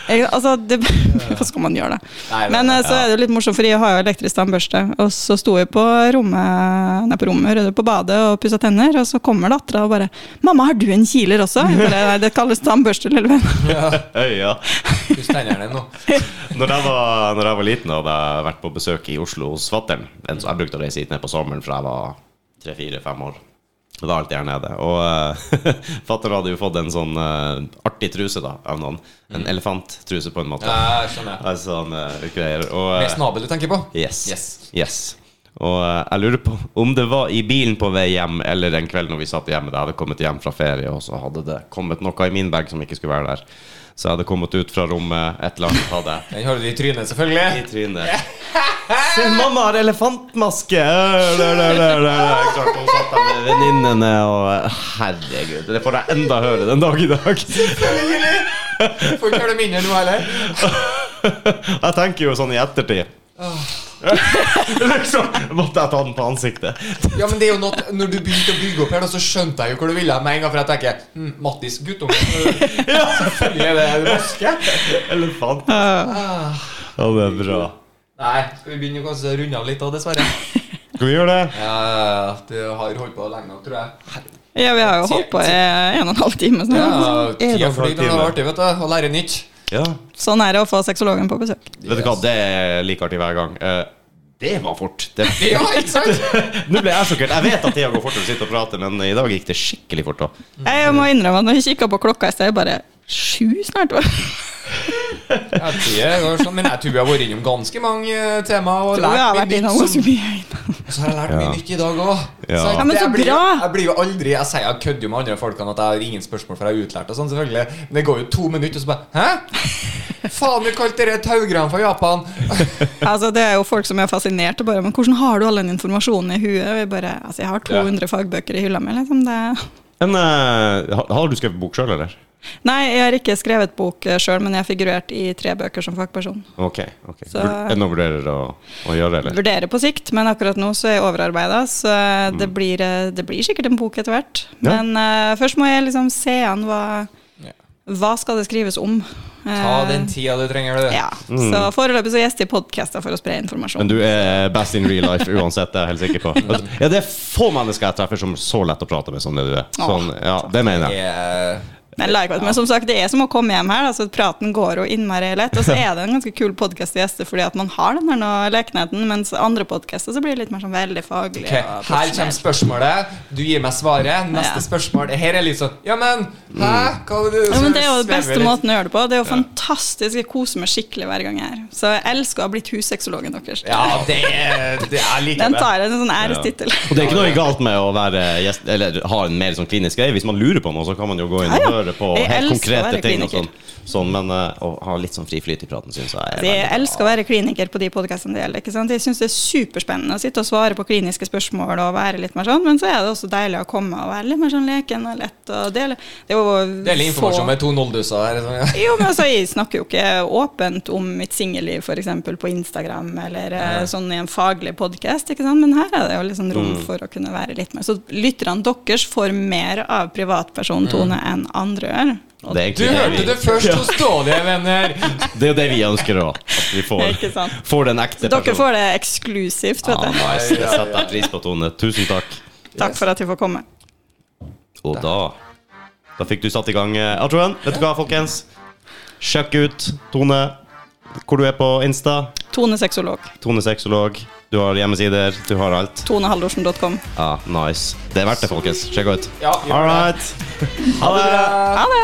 Jeg, altså, det, hva skal man gjøre, da? Nei, nei, Men eh, så er det litt morsomt, for jeg har jo elektrisk tannbørste. Og så sto jeg på rommet, nei, på rommet, rødde på badet og pussa tenner, og så kommer dattera og bare 'Mamma, har du en kiler også?' Bare, nei, det kalles tannbørste, lille venn. Ja. Puss tennene nå. Når jeg, var, når jeg var liten, hadde jeg vært på besøk i Oslo hos fatter'n. Jeg brukte å reise hit ned på sommeren fra jeg var tre-fire-fem år. Det var alltid er nede. Og uh, fatter'n hadde jo fått en sånn uh, artig truse da, av noen. En elefanttruse, på en måte. Ja, skjønner jeg. Altså, med greier. Og, uh, Med snabel du tenker på? Yes. Yes. yes. Og uh, jeg lurer på om det var i bilen på vei hjem, eller en kveld når vi satt hjemme. Da jeg hadde kommet hjem fra ferie, og så hadde det kommet noe i min bag som ikke skulle være der. Så jeg hadde kommet ut fra rommet, et eller annet hadde jeg Den har du i trynet, selvfølgelig. i trynet. Se, mamma har elefantmaske! Sant? Hun satt der med venninnene og Herregud, det får jeg enda høre den dag i dag. Selvfølgelig! Får ikke høre det mindre nå heller. Jeg tenker jo sånn i ettertid liksom måtte jeg ta den på ansiktet. Ja, men det er jo noe Når du begynte å bygge opp her, da, så skjønte jeg jo hvor du ville med en gang. For jeg tenker hm, Mattis, guttunge. Selvfølgelig er det raske Elefant. Ah. Ja, det er bra. Nei, skal vi begynne å kanskje runde av litt da, dessverre? Skal vi gjøre det? Ja, ja, ja. Har holdt på lenge nok, tror jeg. Ja, vi har jo holdt på i en og en halv time. Så Ja, Tida det- flyr når det er artig, vet du. Å lære nytt. Ja. sånn er det å få sexologen på besøk. Vet du hva, det er like artig hver gang. Eh, det var fort. Det, Ja, ikke sant? Nå ble jeg sjokkert. Jeg vet at tida går fort når du sitter og prater, men i dag gikk det skikkelig fort. da. Jeg må innrømme at når jeg kikka på klokka i sted, bare sju snart. var det. Ja, tida går sånn, men jeg tror vi har vært innom ganske mange eh, temaer. Og lært mye nytt. som- mye. Og så har jeg lært mye Ja. nytt i dag òg. Ja. Ja, så jeg, blir, jeg blir jo aldri Jeg sier jeg kødder jo med andre folkene at jeg har ingen spørsmål, for jeg er utlært og sånn, selvfølgelig. Men det går jo to minutter, og så bare Hæ? Faen, vi kalte dere taugran fra Japan. Altså, det er jo folk som er fascinert bare Men hvordan har du all den informasjonen i huet? Og jeg bare Altså, jeg har 200 fagbøker i hylla mi, liksom. Det Men uh, har- Har du skrevet bok sjøl, eller? Nei, jeg har ikke skrevet bok sjøl, men jeg har figurert i tre bøker som fagperson. Ok. ok Så- Er noe du vurderer å, å gjøre, eller? Vurderer på sikt, men akkurat nå så er jeg overarbeida, så det, blir, eh, det blir sikkert en bok etter hvert. Mm. Ja. Men uh, først må jeg liksom se an hva Hva skal det skrives om? Ta Eh, den tida du trenger, du. Ja. Så foreløpig så gjester jeg podkaster for å spre informasjon. Men du er best in real life uansett, det er jeg helt sikker på. Ja, Det er få mennesker jeg treffer som er så lett å prate med som det du er. Sånn, ja, det mener jeg. Men, like, men som sagt, det er som å komme hjem her. Altså, praten går jo innmari lett. Og så er det en ganske kul podkast til gjester fordi at man har den her lekenheten. Mens andre podkaster så blir det litt mer sånn veldig faglig. Okay. og Her kommer spørsmålet. Du gir meg svaret. Neste Ja. spørsmål. Her er litt sånn Ja, men Hæ? Hva var det Ja, men det er jo den beste litt. måten å gjøre det på. Det er jo fantastisk. Jeg koser meg skikkelig hver gang jeg er her. Så jeg elsker å ha blitt hussexologen deres. Ja, det, det er like Den tar en sånn ærestittel. Og det er ikke noe galt med å være gjest, eller ha en mer sånn klinisk greie. Hvis man lurer på noe, så kan man jo gå inn og Ja, høre på Jeg helt konkrete ting. Og sånn. Sånn, men uh, å ha litt sånn fri flyt i praten syns jeg er Altså, Jeg elsker å være kliniker på de podkastene det gjelder. ikke sant? Jeg syns det er superspennende å sitte og svare på kliniske spørsmål og være litt mer sånn, men så er det også deilig å komme og være litt mer sånn leken og lett og dele. Det er jo Dele informasjon få- med to nolldusser her. Sånn, ja. Jo, men altså, Jeg snakker jo ikke åpent om mitt singelliv f.eks. på Instagram eller ja. sånn i en faglig podkast, men her er det jo sånn rom Mm. for å kunne være litt mer. Så lytterne deres får mer av privatpersontone enn andre gjør. Og Det er Du hørte det det først hos Dårlige venner. det er jo det vi ønsker òg. At vi får, får den ekte personen. dere får det eksklusivt, vet Ah, du. nice. Det setter jeg pris på, Tone. Tusen takk. Takk for at jeg får komme. Og da Da fikk du satt i gang eh, outroen. Vet du hva, folkens? Sjekk ut Tone. Hvor du er på Insta. Tone sexolog. Tone sexolog. Du har hjemmesider. Du har alt. Tonehaldorsen.com. Ja, nice. Det er verdt det, folkens. Sjekk ut. Ja. All right. Ha det. Ha det!